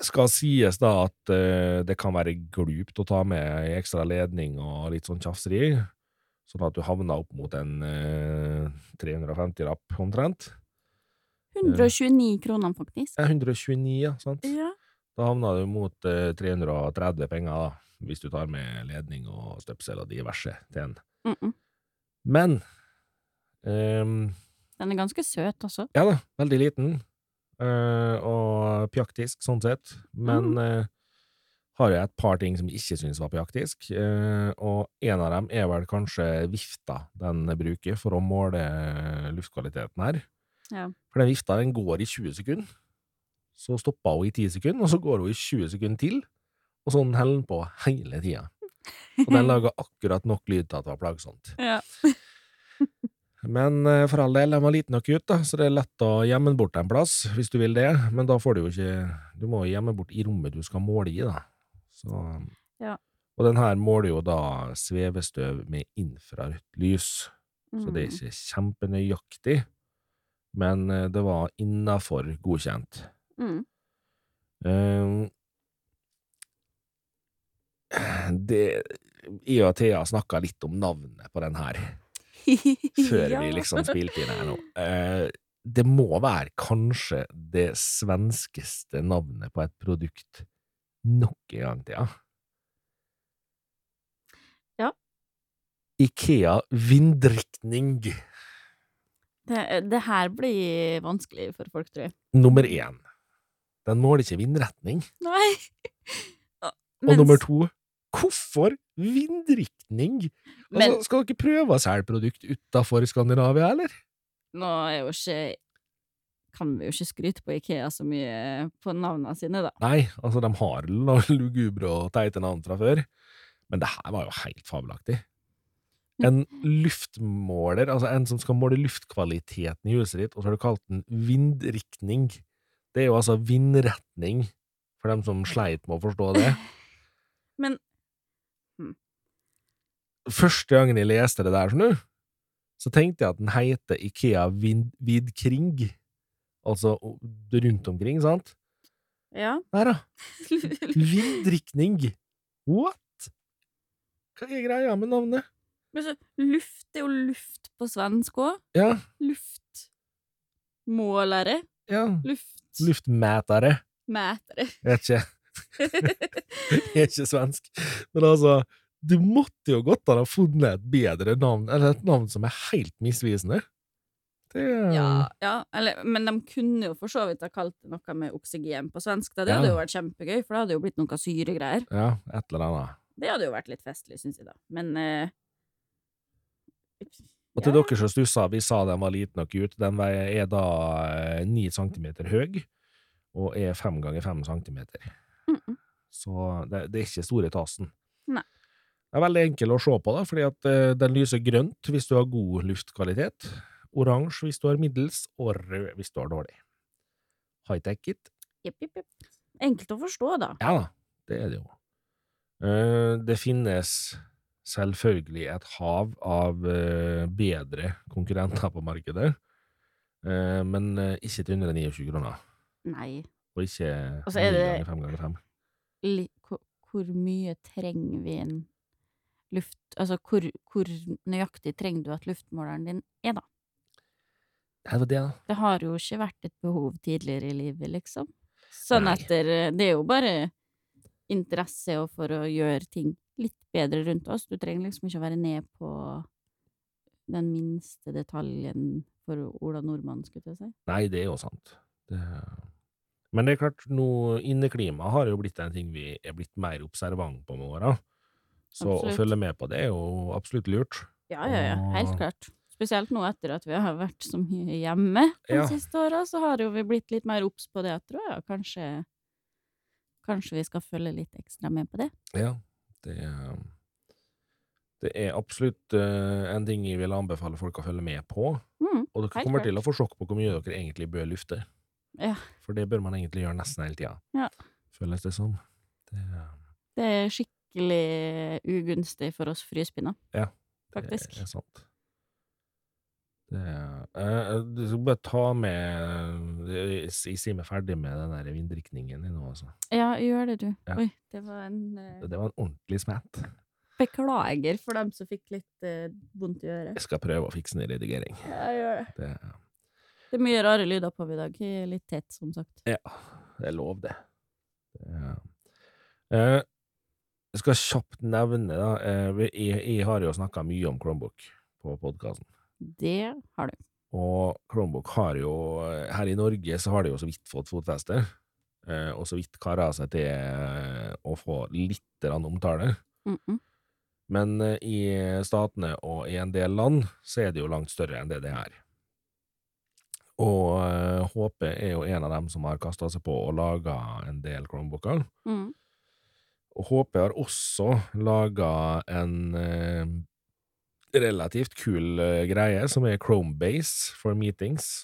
skal sies da at eh, det kan være glupt å ta med ei ekstra ledning og litt sånn tjafseri, sånn at du havner opp mot en eh, 350-rapp omtrent. 129 kroner, faktisk. Ja, 129, ja, sant? Ja. Da havna du mot eh, 330 penger, da, hvis du tar med ledning og støpsel og diverse til en. Mm -mm. Men um, Den er ganske søt også. Ja da, veldig liten. Uh, og pjaktisk, sånn sett. Men Mm. uh, har jeg et par ting som jeg ikke syns var pjaktisk, uh, og en av dem er vel kanskje vifta den bruker for å måle luftkvaliteten her. Ja. For den vifta den går i 20 sekunder. Så stopper hun i 10 sekunder, og så går hun i 20 sekunder til. Og sånn holder den på hele tida. Og den lager akkurat nok lyd til at det var plagsomt. Ja. Men eh, for all del, den var liten og cute, da, så det er lett å gjemme den bort en plass, hvis du vil det. Men da får du jo ikke Du må gjemme bort i rommet du skal måle i, da. Så Ja. Og den her måler jo da svevestøv med infrarødt lys, så det er Mm. ikke kjempenøyaktig. Men eh, det var innafor godkjent. Mm. Eh, det Jeg og Thea snakka litt om navnet på den her, før vi liksom spilte inn her nå. Eh, det må være kanskje det svenskeste navnet på et produkt nok en gang, Thea. Ja. Ikea vindrikning. Det, det her blir vanskelig for folk, tror jeg. Nummer én. Den måler ikke vindretning. Nei. Og nummer to, hvorfor vindriktning? Altså, Men- skal dere prøve å selge produkt utafor Skandinavia, eller? Nå er jo ikke Kan vi jo ikke skryte på Ikea så mye på navnene sine, da. Nei, altså, de har l- lugubre og teite navn fra før, men det her var jo helt fabelaktig. En luftmåler, altså en som skal måle luftkvaliteten i huset ditt, og så har du kalt den vindriktning. Det er jo altså vindretning, for dem som sleit med å forstå det. Men Første gangen jeg leste det der, skjønner så tenkte jeg at den heter Ikea Vidkring. Altså rundt omkring, sant? ja. Der, da. Vindrikning. What? Hva er greia med navnet? Men så, luft er jo luft på svensk òg. Ja, Luftmålere. ja. Luft. Luftmætere. Mætere. Jeg vet ikke. Jeg er ikke svensk. Men altså, du måtte jo godt ha funnet et bedre navn, eller et navn som er helt misvisende. Det ja, ja, eller, men de kunne jo for så vidt ha kalt det noe med oksygen på svensk. Da. Det hadde Ja. jo vært kjempegøy, for det hadde jo blitt noe syregreier. Ja, et eller annet. Det hadde jo vært litt festlig, syns jeg, da. Men eh, Og til ja. dere som stussa, vi sa den var liten og cute. Den er da eh, ni centimeter høy, og er fem ganger fem centimeter. Mm -mm. Så det, det er ikke store tassen. Nei. Det er veldig enkel å se på, da, fordi at eh, den lyser grønt hvis du har god luftkvalitet, oransje hvis du har middels, og rød hvis du har dårlig. High-tech it. Jepp, jepp, jepp. Enkelt å forstå, da. Ja da, det er det jo. Eh, det finnes selvfølgelig et hav av eh, bedre konkurrenter på markedet, men ikke til 129 kroner. Nei. Og ikke Og så er det- ganger fem ganger fem. Hvor, hvor mye trenger vi en luft... Altså, hvor, hvor nøyaktig trenger du at luftmåleren din er, da? Det var det, da. Det har jo ikke vært et behov tidligere i livet, liksom. Sånn Nei. at det, det er jo bare interesse og for å gjøre ting litt bedre rundt oss. Du trenger liksom ikke å være ned på den minste detaljen for Ola Nordmann, skulle jeg si. Nei, det er jo sant. Det... Men det er klart, nå inneklima har jo blitt en ting vi er blitt mer observant på med åra. Så Absolutt. å følge med på det er jo absolutt lurt. Ja, ja, ja, helt klart. Spesielt nå etter at vi har vært så mye hjemme de Ja. siste åra, så har jo vi blitt litt mer obs på det, tror jeg. Kanskje, kanskje vi skal følge litt ekstra med på det. Ja, det, det er absolutt uh, en ting jeg vil anbefale folk å følge med på. Mm, Og dere kommer klart. til å få sjokk på hvor mye dere egentlig bør lufte. Ja. For det bør man egentlig gjøre nesten hele tida, Ja. føles det som. Det, Det er skikkelig ugunstig for oss fryspinner. Ja, Faktisk. det er sant. Det, eh, du skal bare ta med Jeg sier meg ferdig med den der vindrikningen din nå, altså. Ja, gjør det, du. Ja. Oi, det var en uh... Det var en ordentlig smett. Beklager for dem som fikk litt uh, vondt i øret. Jeg skal prøve å fikse den i redigering. Ja, gjør det. Det, Det er mye rare lyder på i dag. Litt tett, som sagt. Ja, det er lov, det. det eh, jeg skal kjapt nevne, da eh, jeg, jeg har jo snakka mye om Chromebook på podkasten. Det har du. Og Chromebook har jo Her i Norge så har det jo så vidt fått fotfeste, eh, og så vidt kara seg til eh, å få litt omtale. Mm -mm. Men i statene og i en del land så er det jo langt større enn det det er. Og HP er jo en av dem som har kasta seg på og laga en del Chromebooker. Mm. HP har også laga en eh, relativt kul eh, greie som er Chromebase for meetings.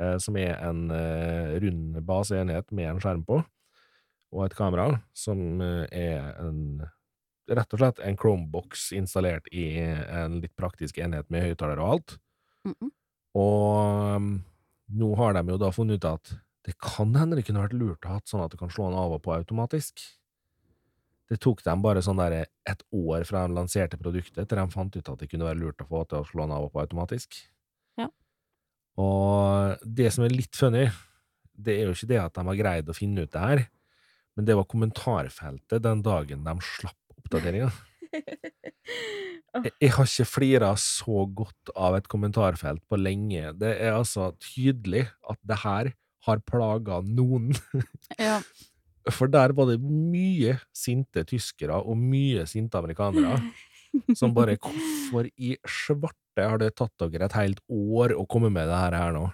Eh, som er en eh, rund baseenhet med en skjerm på, og et kamera, som eh, er en Rett og slett en Chromebox installert i en litt praktisk enhet med høyttaler og alt. Mm -mm. Og um, nå har de jo da funnet ut at Det kan hende det kunne vært lurt å ha sånn at du kan slå den av og på automatisk. Det tok dem bare sånn der et år fra de lanserte produktet, til de fant ut at det kunne være lurt å få til å slå den av og på automatisk. Ja. Og det som er litt funny, det er jo ikke det at de har greid å finne ut det her, men det var kommentarfeltet den dagen de slapp oppdateringa. Jeg, har ikke flira så godt av et kommentarfelt på lenge. Det er altså tydelig at det her har plaga noen. Ja. For der var det mye sinte tyskere og mye sinte amerikanere som bare Hvorfor i svarte har det tatt dere et helt år å komme med det her, her nå?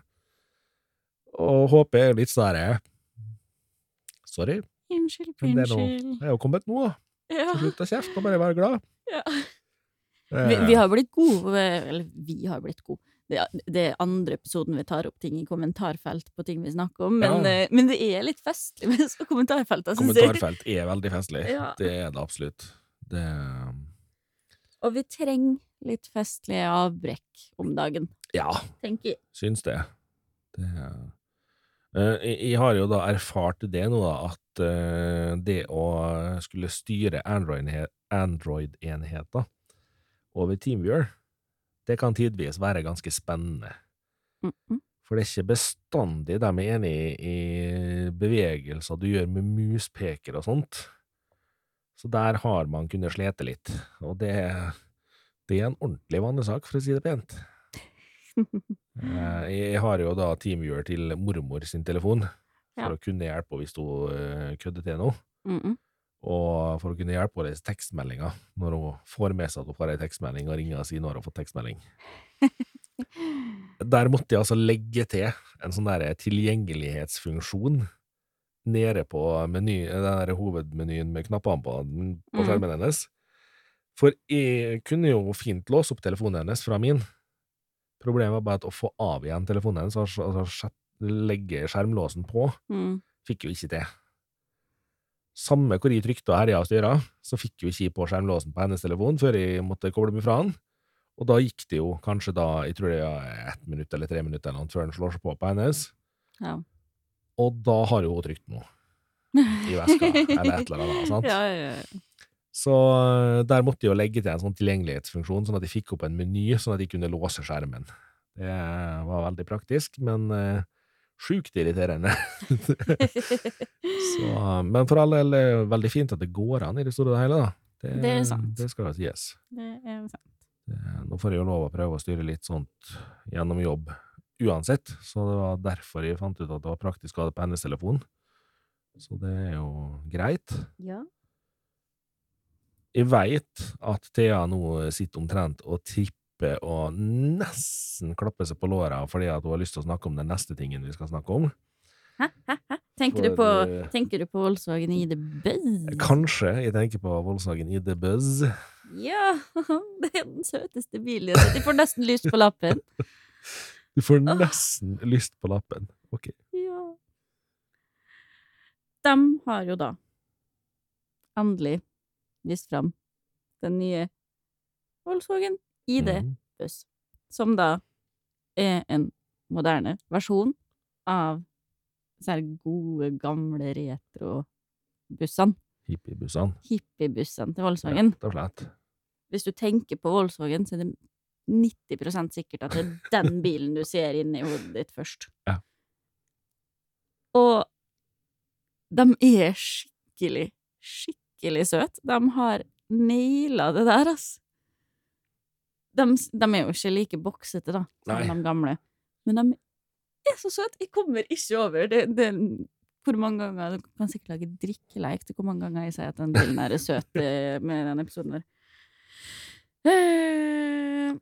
Og håpet er litt sånn herre Sorry, Unnskyld, unnskyld. det er, noe, det er jo kommet nå, da. Ja. Så slutt å kjefte og bare være glad. Ja. Eh, Vi, vi har blitt gode, eller vi har blitt gode. Det, er- andre episoden vi tar opp ting i kommentarfelt på ting vi snakker om, men, Ja. eh, men det er litt festlig med så kommentarfelter, jeg. Kommentarfelt er veldig festlig. Ja. Det er det absolutt. Det Og vi trenger litt festlige avbrekk om dagen, Ja, tenker jeg. syns det. det er jeg, jeg har jo da erfart det nå, da, at eh, det å skulle styre Android-enhe- Android-enheter over TeamViewer, det kan tidvis være ganske spennende. Mm -mm. For det er ikke bestandig de er enig i, bevegelser du gjør med muspeker og sånt. Så der har man kunnet slete litt, og det, det er en ordentlig vanesak, for å si det pent. Eh, Jeg har jo da TeamViewer til mormor sin telefon, for Ja. å kunne hjelpe henne hvis hun eh, kødder til noe. -mm. Og for å kunne hjelpe lese tekstmeldinger, når hun får med seg at hun får ei tekstmelding, og ringer og sier når hun har fått tekstmelding. Der måtte jeg altså legge til en sånn der tilgjengelighetsfunksjon nede på meny, den der hovedmenyen med knappene på, på skjermen skjermen hennes. For jeg kunne jo fint låse opp telefonen hennes fra min. Problemet var bare at å få av igjen telefonen hennes, altså altså legge skjermlåsen på, Mm. fikk jo ikke til. Samme hvor jeg trykte og herja og styra, så fikk jo ikke jeg på skjermlåsen på hennes telefon før jeg måtte koble meg fra den. Og da gikk det jo kanskje da, jeg tror det er ett minutt eller tre minutter eller noe før den slår seg på på hennes, Ja. og da har jo hun trykt noe i veska, eller et eller annet, sant? Ja, ja, ja. Så øh, der måtte jeg jo legge til en sånn tilgjengelighetsfunksjon, sånn at jeg fikk opp en meny, sånn at jeg kunne låse skjermen. Det var veldig praktisk, men uh, sjukt irriterende. Så, men for all del er det veldig fint at det går an i det store og hele, da. Det, Det er sant. Det skal sies. Det er sant. Nå får jeg jo lov å prøve å styre litt sånt gjennom jobb uansett, så det var derfor jeg fant ut at det var praktisk å ha det på hennes telefon. Så det er jo greit. Ja. Jeg veit at Thea nå sitter omtrent og tripper og nesten klapper seg på låra fordi at hun har lyst til å snakke om den neste tingen vi skal snakke om. Tenker, du på, For, eh, tenker du på Volkswagen ID Buzz? Kanskje jeg tenker på Volkswagen ID Buzz. Ja, det er den søteste bilen. De får nesten lyst på lappen. Du får nesten nesten lyst på lappen. Ok. Ja. De har jo da endelig vist fram den nye Volkswagen ID Mhm. Buss, som da er en moderne versjon av disse gode, gamle retrobussene. Hippiebussene. Hippiebussene til Volkswagen. Rett og slett. Hvis du tenker på Volkswagen, så er det 90% sikkert at det er den bilen du ser inn i hodet ditt først. Ja. Og de er skikkelig, skikkelig søte. De har naila det der, ass. De, de er jo ikke like boksete, da, som Nei. de gamle. Men de er så søte! Jeg kommer ikke over det, det hvor mange ganger Du kan sikkert lage drikkeleik til hvor mange ganger jeg sier at den bilen er søt eh, med den episoden der. Uh,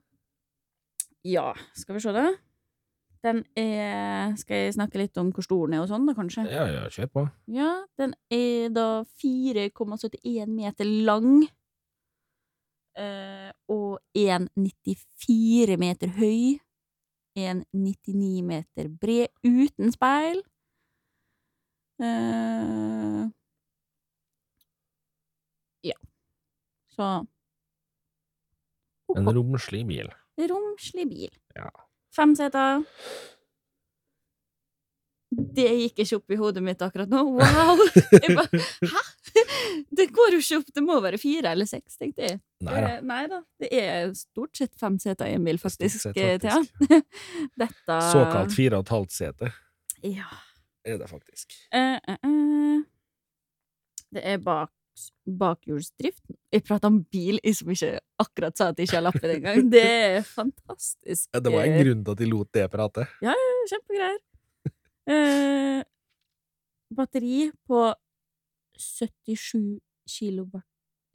ja, skal vi se det. Den er Skal jeg snakke litt om hvor stor den er og sånn, da, kanskje? Ja, ja, kjør på. Ja, den er da 4,71 meter lang. Eh, og 1,94 meter høy. 1,99 meter bred, uten speil. Uh, ja. Så En romslig bil. romslig bil. Ja. Fem seter. Det gikk ikke opp i hodet mitt akkurat nå. Wow! Jeg bare, Hæ? Det går jo ikke opp, det må være fire eller seks, tenkte jeg. Nei da. Eh, Nei da. Det er stort sett fem seter i en bil, faktisk. Sett, eh, faktisk. Ja. Dette Såkalt fire og et halvt sete Ja. er det faktisk. Uh, uh, uh. Det er bak bakhjulsdrift. Jeg prater om bil, jeg som ikke akkurat sa at jeg ikke har lappen engang. Det er fantastisk. Det var en grunn til at de lot det prate. ja, Kjempegreier. Eh, batteri på 77 kilowatt,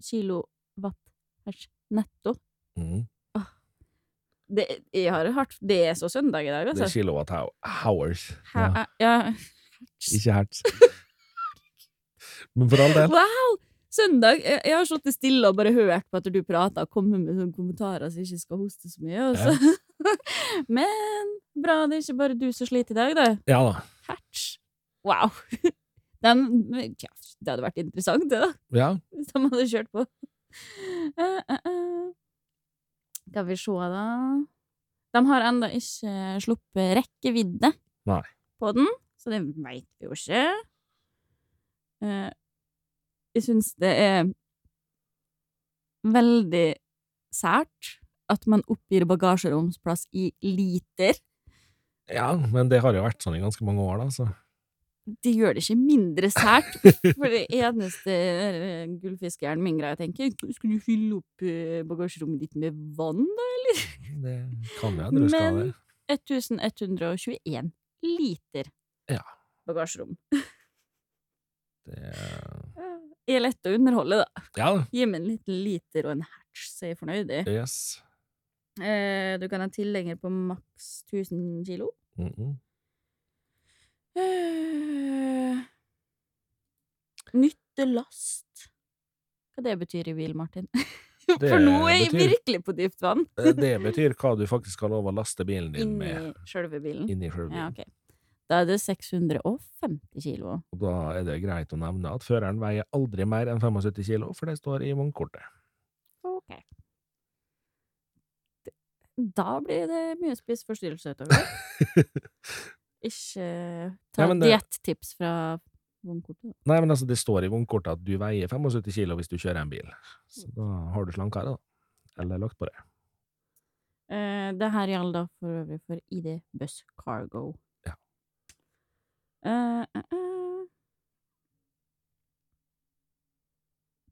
kilowatt netto. Mhm. Det, jeg har hørt, det er så søndag i dag, Det er altså. kilowatt hou- hours. Ha, Ja, ja. ikke hertz. Men for all del. Wow! Søndag! Jeg, jeg har sittet stille og bare hørt på at du prater og kommer med sånne kommentarer så jeg ikke skal hoste så mye. Ja. Men bra, det er ikke bare du som sliter i dag, da. Ja da. Hertz. Wow. Den, ja, det hadde vært interessant, det, da. Ja. Hvis de hadde kjørt på. Eh, uh, uh. Skal vi se, da. De har ennå ikke sluppet rekkevidde Nei. på den, så det veit vi jo ikke. Jeg syns det er veldig sært at man oppgir bagasjeromsplass i liter. ja, men det har jo vært sånn i ganske mange år, da, så Det gjør det ikke mindre sært. For det eneste eh, gullfiskeren min greier å tenke skulle du fylle opp eh, bagasjerommet ditt med vann, da, eller? det kan jo hende du skal det. Men 1121 liter Ja. bagasjerom. det. Er lett å underholde, da. Ja. Gi meg en liten liter og en hatch, så jeg er fornøyd. i. Yes. Eh, du kan ha tilhenger på maks 1000 kilo. Mhm. Eh, nyttelast. Hva det betyr i bil, Martin? Det For nå er jeg betyr- virkelig på dypt vann. Eh, Det betyr hva du faktisk har lov å laste bilen din Inni med sjølve bilen. inni sjølve Ja, bilen. Da er det 650 kilo. Og da er det greit å nevne at føreren veier aldri mer enn 75 kilo, for det står i vognkortet. Ok. Da blir det mye spiseforstyrrelse utover. Ikke ta Ja, dietttips fra vognkortet. Nei, men altså, det står i vognkortet at du veier 75 kilo hvis du kjører en bil. Så da har du slankere, da. Eller lagt på det. Eh, det her gjelder da for øvrig for ID Bus Cargo. Eh, eh, eh.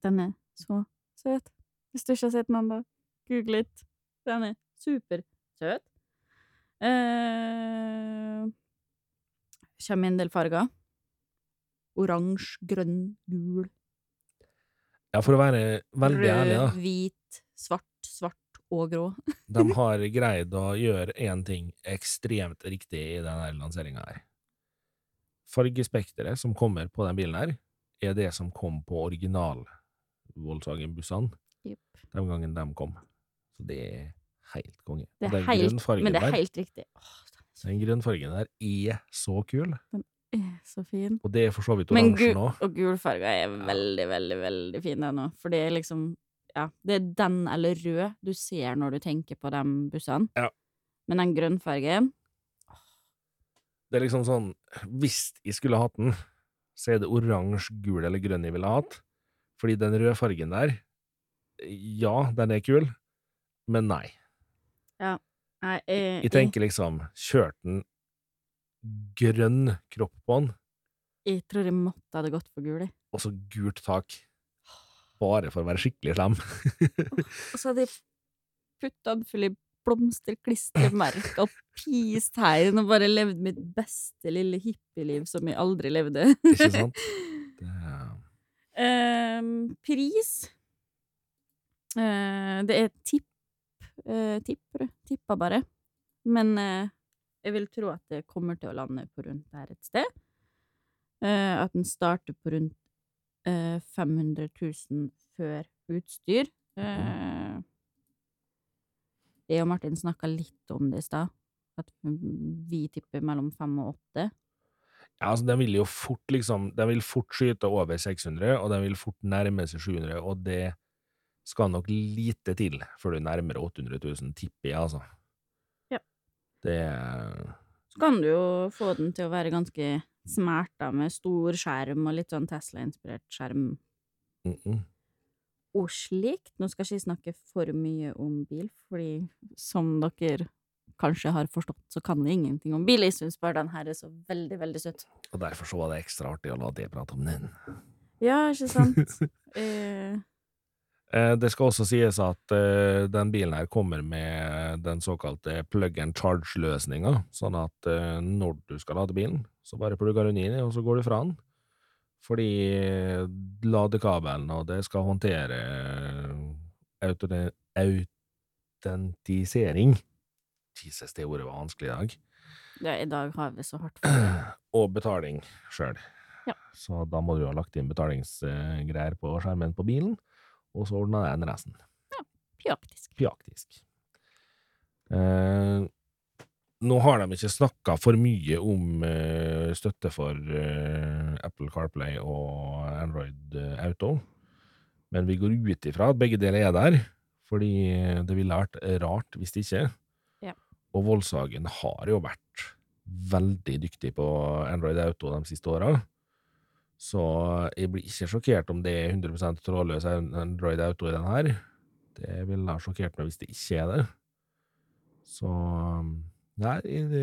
Den er så søt. Hvis du ikke har sett den ennå, google litt. Den er supersøt. Eh, Kommer i en del farger. Oransje, grønn, gul, Ja, for å være veldig ærlig, da. rød, hvit, svart, svart og grå. De har greid å gjøre én ting ekstremt riktig i denne lanseringa her. Fargespekteret som kommer på den bilen her, er det som kom på original Volkswagen-bussene yep. den gangen de kom. Så det er helt konge. Det er den helt, men det er helt riktig. Åh, den grønnfargen der er så kul, Den er så fin. og det er for så vidt oransje nå. og gulfarga er veldig, veldig, veldig fin ennå. For det er liksom Ja, det er den eller rød du ser når du tenker på de bussene. Ja. Men den grønnfargen Det er liksom sånn, hvis jeg skulle hatt den, så er det oransje, gul eller grønn jeg ville hatt. Fordi den rødfargen der, ja, den er kul, men nei. Nei, jeg, Jeg tenker liksom, Kjørte den grønn kropp på den, jeg, tror jeg måtte hadde gått for gul, og så gult tak. Bare for å være skikkelig slem. Og så hadde jeg putta den full i og peace-tegn og bare levd mitt beste lille hippieliv som jeg aldri levde. Ikke sant? Det, Ehm, pris uh, Det er tipp uh, Tipper, tippa bare. Men eh, jeg vil tro at det kommer til å lande på rundt der et sted. Eh, at den starter på rundt eh, 500 000 før utstyr. Eh, jeg og Martin snakka litt om det i stad. At vi tipper mellom fem og åtte. ja, altså, den vil jo fort liksom, den vil fort skyte over 600, og den vil fort nærme seg 700, og det skal nok lite til før du nærmer 800 000, tipper jeg, altså. Ja. Det Så kan du jo få den til å være ganske smart, da, med stor skjerm og litt sånn Tesla-inspirert skjerm Mm -mm. Og slikt. Nå skal ikke jeg snakke for mye om bil, fordi som dere kanskje har forstått, så kan jeg ingenting om bil. Jeg syns bare den her er så veldig, veldig søt. Og derfor så var det ekstra artig å la det prate om den. Ja, ikke sant? eh, Eh, Det skal også sies at eh, den bilen her kommer med den såkalte plug and charge-løsninga, sånn at eh, når du skal lade bilen, så bare plugger du den inn, og så går du fra den. Fordi ladekabelen og det skal håndtere eh, autentisering. Jesus, det ordet var vanskelig i dag. ja, I dag har vi så hardt for det. Og betaling sjøl. Ja. Så da må du ha lagt inn betalingsgreier på skjermen på bilen, og så ordna den resten. Ja, pjaktisk. Pjaktisk. Eh, nå har de ikke snakka for mye om uh, støtte for uh, Apple CarPlay og Android eh, Auto, men vi går ut ifra at begge deler er der, fordi det ville vært rart hvis det ikke. Ja. Og Volkswagen har jo vært veldig dyktig på Android Auto de siste åra. Så jeg blir ikke sjokkert om det er 100% trådløs Android Auto i den her. Det ville ha sjokkert meg hvis det ikke er det. Så Nei, det,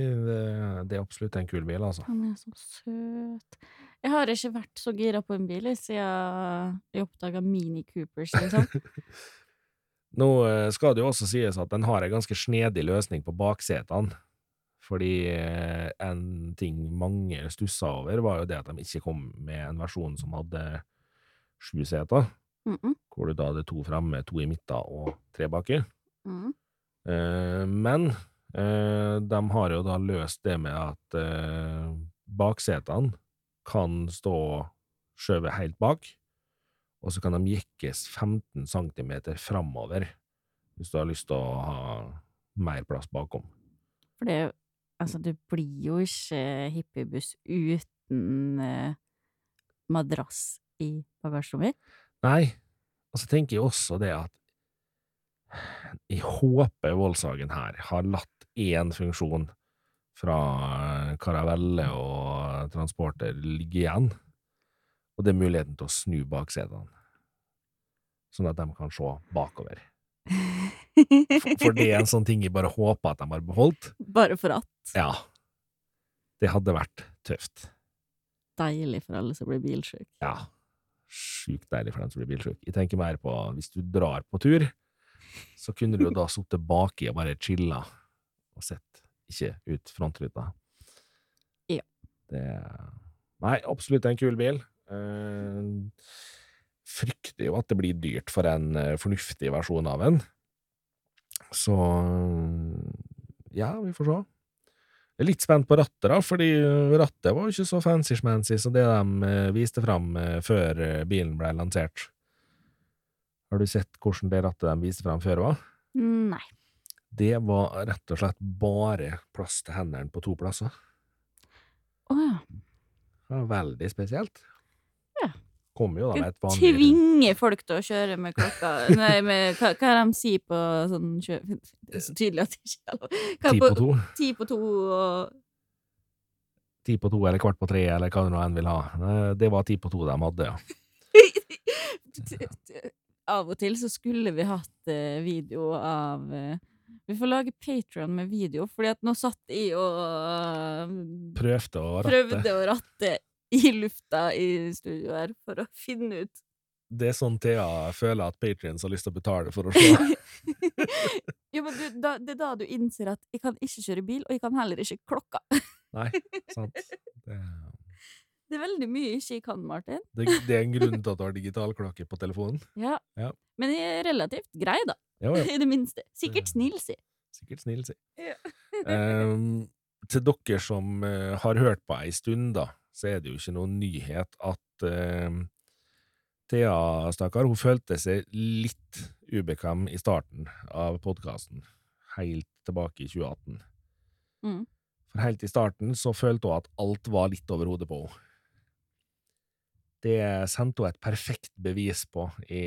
det, er absolutt en kul bil, altså. Han er så søt. Jeg har ikke vært så gira på en bil siden jeg oppdaga Mini Coopers, liksom. Nå eh, skal det jo også sies at den har en ganske snedig løsning på baksetene. Fordi eh, en ting mange stussa over, var jo det at de ikke kom med en versjon som hadde sju seter, Mm -mm. hvor du da hadde to fremme, to i midten og tre baki. Mm. Eh, men eh, de har jo da løst det med at eh, baksetene kan stå skjøvet helt bak, og så kan de jekkes 15 cm framover hvis du har lyst til å ha mer plass bakom. For det Altså, det blir jo ikke hippiebuss uten eh, madrass i bagasjerommet. Nei, og så tenker jeg også det at jeg håper Voldshagen her har latt én funksjon fra karavelle og Transporter ligger igjen, og det er muligheten til å snu baksetene, sånn at de kan se bakover. For, det er en sånn ting jeg bare håper at de har beholdt. Bare for at. Ja, det hadde vært tøft. Deilig for alle som blir bilsjuke. Ja, sjukt deilig for dem som blir bilsjuke. Jeg tenker mer på hvis du drar på tur, så kunne du jo da sittet baki og bare chilla og sett ikke ut frontruta. Ja. Det Nei, absolutt en kul bil. Eh, frykter jo at det blir dyrt for en eh, fornuftig versjon av en. Så ja, vi får se. Jeg er litt spent på rattet, da, fordi rattet var jo ikke så fancy-schmancy som det de eh, viste fram eh, før eh, bilen ble lansert. Har du sett hvordan det rattet de viste fram før var? Nei. Det var rett og slett bare plass til hendene på to plasser. Å ja. Det var veldig spesielt. Ja. Kommer jo da med et vanlig tvinge folk til å kjøre med klokka Nei, med hva, hva er det de sier på sånn kjø... Det er så tydelig at det ikke er lov. Ti på to. Ti på to og Ti på to eller kvart på tre, eller hva du nå enn vil ha. Eh, Det var ti på to de hadde, ja. Av og til så skulle vi hatt eh, video av eh, Vi får lage Patrion med video, fordi at nå satt jeg og eh, Prøvde å ratte. prøvde å ratte i lufta i studio her for å finne ut Det er sånn Thea føler at Patrions har lyst til å betale for å se. Jo, men du, da, det er da du innser at jeg kan ikke kjøre bil, og jeg kan heller ikke klokka. Nei, sant. Det, Det er veldig mye jeg ikke kan, Martin. det, det er en grunn til at du har digitalklokke på telefonen. Ja. Ja. Men jeg er relativt grei, da. Jo, jo. I det minste. Sikkert snill, si. Sikkert snill, si. Ja. um, til dere som uh, har hørt på ei stund, da, så er det jo ikke noen nyhet at uh, Thea, stakkar, hun følte seg litt ubekvem i starten av podkasten, helt tilbake i 2018. Mm. For helt i starten så følte hun at alt var litt over hodet på henne. Det sendte hun et perfekt bevis på i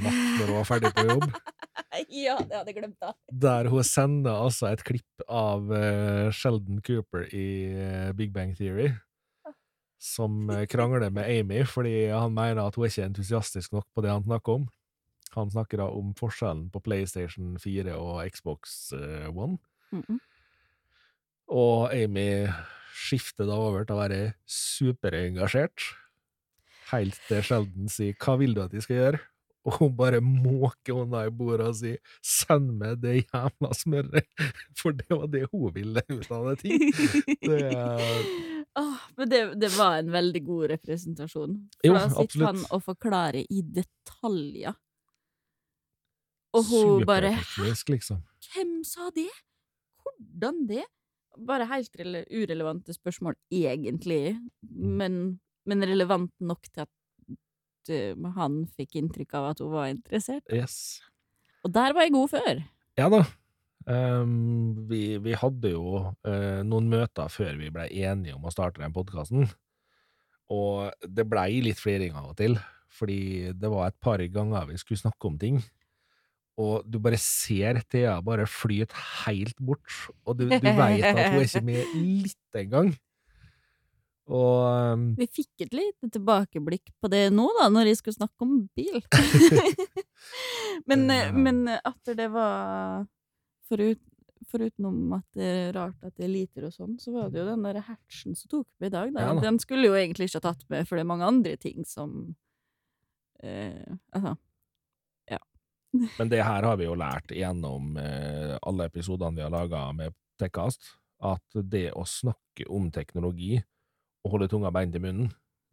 natt når hun var ferdig på jobb. ja, det hadde jeg glemt, da. Der hun sender altså et klipp av uh, Sheldon Cooper i uh, Big Bang Theory, som eh, krangler med Amy fordi han mener at hun er ikke entusiastisk nok på det han snakker om. Han snakker da om forskjellen på PlayStation 4 og Xbox One. Mm -mm. Og Amy skifter da over til å være superengasjert, helt til Sheldon sier 'hva vil du at de skal gjøre'? Og hun bare måker hånda i bordet og sier 'send meg det jævla smøret', for det var det hun ville ut av det ting. Det Åh, men det, det var en veldig god representasjon. For Jo, da sitter absolutt. han og forklarer i detaljer. Og hun bare liksom. hvem sa det? Hvordan det? Bare helt urelevante spørsmål, egentlig, men, men relevant nok til at han fikk inntrykk av at hun var interessert. Yes. Og der var jeg god før. Ja da. Um, vi, vi hadde jo uh, noen møter før vi ble enige om å starte den podkasten, og det blei litt fliring av og til, fordi det var et par ganger vi skulle snakke om ting, og du bare ser Thea bare flyte helt bort, og du, du veit at hun er ikke med litt engang. Og um, Vi fikk et lite tilbakeblikk på det nå, da, når jeg skulle snakke om bil. men, eh, Ja. men at det var forut, Forutenom at det er rart at det er liter og sånn, så var det jo den der hatchen som tok med i dag. Da. Ja da. Den skulle jo egentlig ikke ha tatt med, for det er mange andre ting som eh, Altså. Men det her har vi jo lært gjennom eh, alle episodene vi har laga med Tekkast, at det å snakke om teknologi og holde tunga beint i munnen,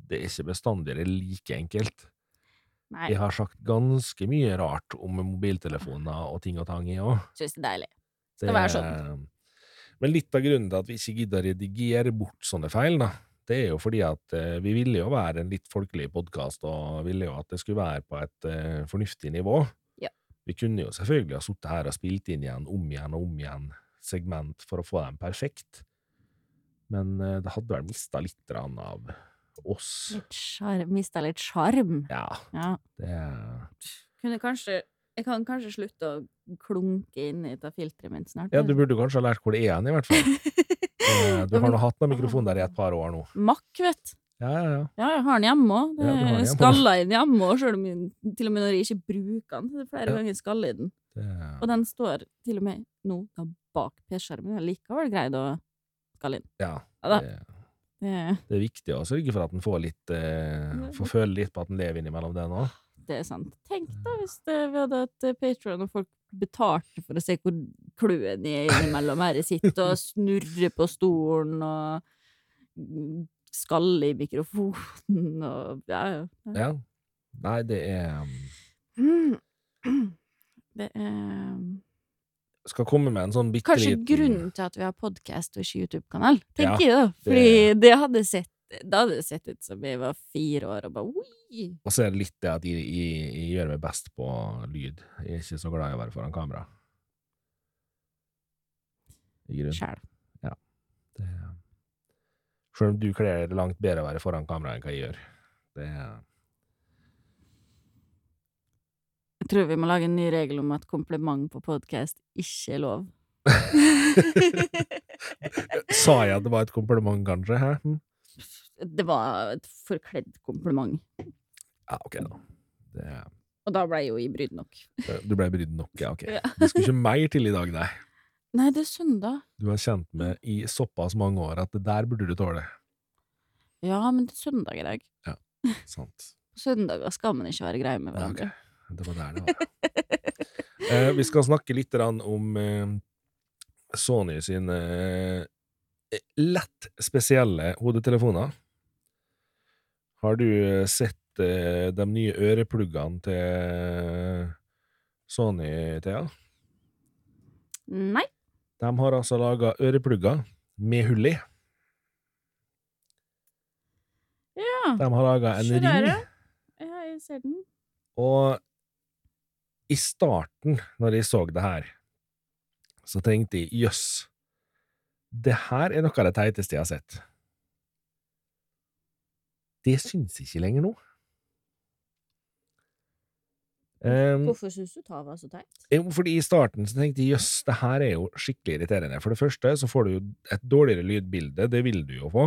det er ikke bestandig like enkelt. Nei, Jeg har sagt ganske mye rart om mobiltelefoner og ting og tang, jeg òg. syns det er deilig. Skal være sånn. Men litt av grunnen til at vi ikke gidder å redigere bort sånne feil, da, det er jo fordi at eh, vi ville jo være en litt folkelig podkast, og ville jo at det skulle være på et eh, fornuftig nivå. Ja. Vi kunne jo selvfølgelig ha sittet her og spilt inn igjen, om igjen og om igjen, segment for å få dem perfekt, men eh, det hadde vel mista litt av oss. Mista litt sjarm. Ja, Ja. det Kunne kanskje Jeg kan kanskje slutte å klunke inn i det filteret mitt snart. Ja, du burde kanskje ha lært hvor det er hen, i hvert fall. Eh, Du har nå hatt noen mikrofon der i et par år nå. Mack, vet. Ja, ja, ja. Ja, jeg har den hjemme òg. Ja. Skalla i den hjemme òg, til og med når jeg ikke bruker den. Det er flere Ja. ganger jeg skaller i den. Det, Og den står til og med nå bak PC-skjermen. Jeg har likevel greid å inn. ja, det, Det, er viktig å sørge for at den får litt eh, Får føle litt på at den lever innimellom det nå. det er sant. Tenk da hvis det, vi hadde hatt Patron og folk betalte for å se hvor kløen er innimellom her jeg sitter og snurrer på stolen og skalle i mikrofonen og ja, ja. ja. Nei, det er um, Det er Skal komme med en sånn bitte Kanskje liten grunnen til at vi har podkast og ikke YouTube-kanal, tenker Ja, jeg da. Fordi det, hadde sett Da hadde det sett ut som jeg var fire år og bare oi. Og så er det litt det at jeg, jeg, jeg gjør meg best på lyd. Jeg er ikke så glad i å være foran kamera. I grunnen. Sjæl. Det, selv om du kler det langt bedre å være foran kamera enn hva jeg gjør. Det Jeg tror vi må lage en ny regel om at kompliment på podkast ikke er lov. Sa jeg at det var et kompliment, kanskje? Hæ? Hm? Det var et forkledd kompliment. Ja, ok, da. Det, Og da ble jeg jo i brydd nok. du ble brydd nok, ja, ok. Ja. Det skulle ikke mer til i dag, nei. Nei, det er søndag. Du har kjent meg i såpass mange år at det der burde du tåle. Ja, men det er søndag i dag. Sant. På søndager skal man ikke være grei med Ja, ok. Det var der det var. eh, vi skal snakke litt om eh, Sony sine eh, lett spesielle hodetelefoner. Har du eh, sett eh, de nye ørepluggene til Sony, Thea? Nei. De har altså laga øreplugger med hull i. Ja. De har laga en ring. jeg ser den. Og i starten, når jeg så det her, så tenkte jeg jøss, det her er noe av det teiteste jeg har sett. Det syns jeg ikke lenger nå. Um, Hvorfor syns du Tava var så teit? fordi i starten så tenkte jeg jøss, det her er jo skikkelig irriterende. For det første så får du jo et dårligere lydbilde, det vil du jo få,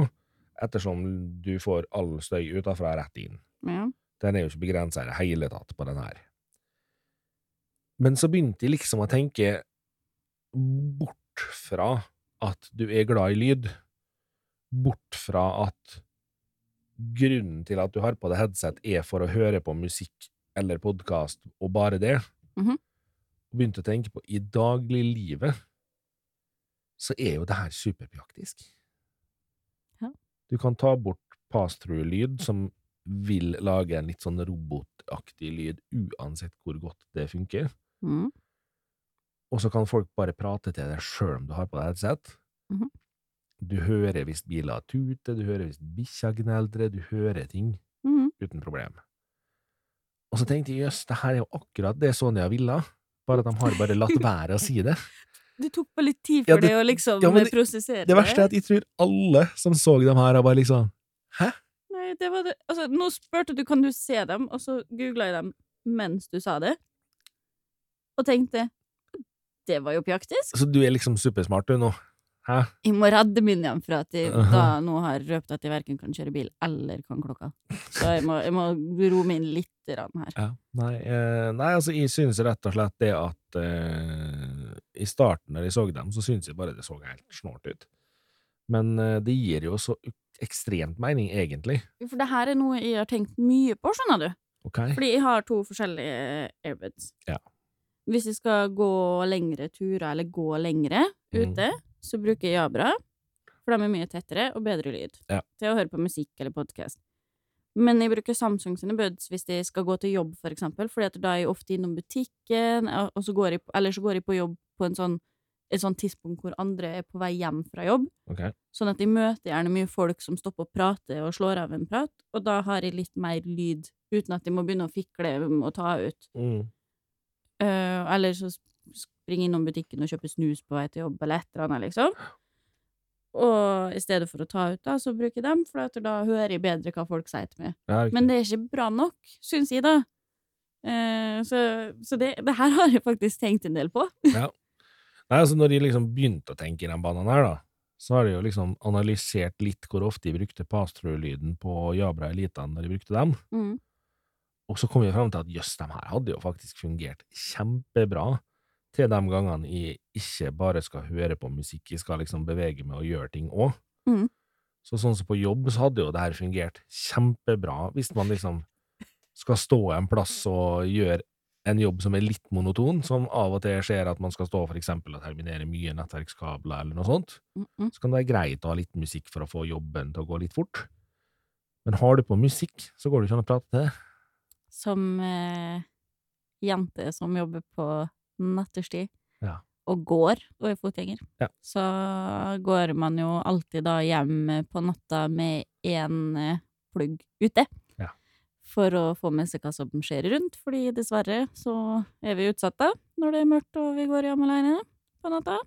ettersom du får all støy utafra rett inn. Ja. Den er jo ikke begrensa i det hele tatt på den her. Men så begynte jeg liksom å tenke bort fra at du er glad i lyd, bort fra at grunnen til at du har på deg headset er for å høre på musikk eller podkast, og bare det, Mm -hmm. begynte å tenke på i dagliglivet, så er jo det her superpraktisk. Ja. Du kan ta bort pass-through-lyd, som vil lage en litt sånn robotaktig lyd uansett hvor godt det funker, Mm. og så kan folk bare prate til deg sjøl om du har på deg headset. Mhm. Du hører hvis biler tuter, du hører hvis bikkja gneldrer, du hører ting Mm. uten problem. Og så tenkte jeg jøss, det her er jo akkurat det Sonja ville, bare at de har bare latt være å si det. Du tok bare litt tid Ja, for det- det å liksom ja, det- prosessere Det verste er at jeg tror alle som så dem her, har bare liksom Hæ? Nei, det var det Altså, nå spurte du kan du se dem, og så googla jeg dem mens du sa det, og tenkte det var jo praktisk. Så du er liksom supersmart, du, nå? Hæ? Jeg må redde Miniam fra at de da nå har røpt at de verken kan kjøre bil eller kan klokka. Så jeg må, jeg må roe meg inn litt grann her. Ja. Nei, eh, nei, altså, jeg synes rett og slett det at eh, I starten, når jeg så dem, så synes jeg bare det så helt snålt ut. Men eh, det gir jo så ekstremt mening, egentlig. For det her er noe jeg har tenkt mye på, skjønner du. Okay. Fordi jeg har to forskjellige airbuds. Ja. Hvis jeg skal gå lengre turer, eller gå lengre ute, ute, så bruker jeg Jabra. For de er mye tettere og bedre lyd. Ja. Til å høre på musikk eller podkast. Men jeg bruker Samsung sine buds hvis jeg skal gå til jobb, for eksempel. Fordi da er jeg ofte innom butikken, og så går jeg, eller så går jeg på jobb på en sånn, et sånt tidspunkt hvor andre er på vei hjem fra jobb. ok. Sånn at jeg møter gjerne mye folk som stopper og prater og slår av en prat, og da har jeg litt mer lyd, uten at jeg må begynne å fikle og ta ut. Mm. Eh, eller så springe innom butikken og kjøpe snus på vei til jobb, eller et eller annet, liksom. Og i stedet for å ta ut, da, så bruker jeg dem, for da hører jeg bedre hva folk sier til meg. Ja. Men det er ikke bra nok, syns jeg, da. Eh, så så det, det her har jeg faktisk tenkt en del på. ja. Nei, altså Når de liksom begynte å tenke i den banen her, da, så har de jo liksom analysert litt hvor ofte de brukte pass-through-lyden på Jabra Elitan når de brukte dem, Mm. Og så kom vi fram til at jøss, de her hadde jo faktisk fungert kjempebra til de gangene jeg ikke bare skal høre på musikk, jeg skal liksom bevege meg og gjøre ting òg. Mhm. Så sånn som på jobb, så hadde jo det her fungert kjempebra hvis man liksom skal stå en plass og gjøre en jobb som er litt monoton, som av og til skjer at man skal stå for eksempel og terminere mye nettverkskabler eller noe sånt, Mm -mm. så kan det være greit å ha litt musikk for å få jobben til å gå litt fort. Men har du på musikk, så går det ikke an å prate til det. Som eh, jente som jobber på natterstid. Ja. Og går, og er fotgjenger. Ja. Så går man jo alltid da hjem på natta med én eh, plugg ute. Ja. For å få med seg hva som skjer rundt, fordi dessverre så er vi utsatt da, når det er mørkt og vi går hjem alene på natta.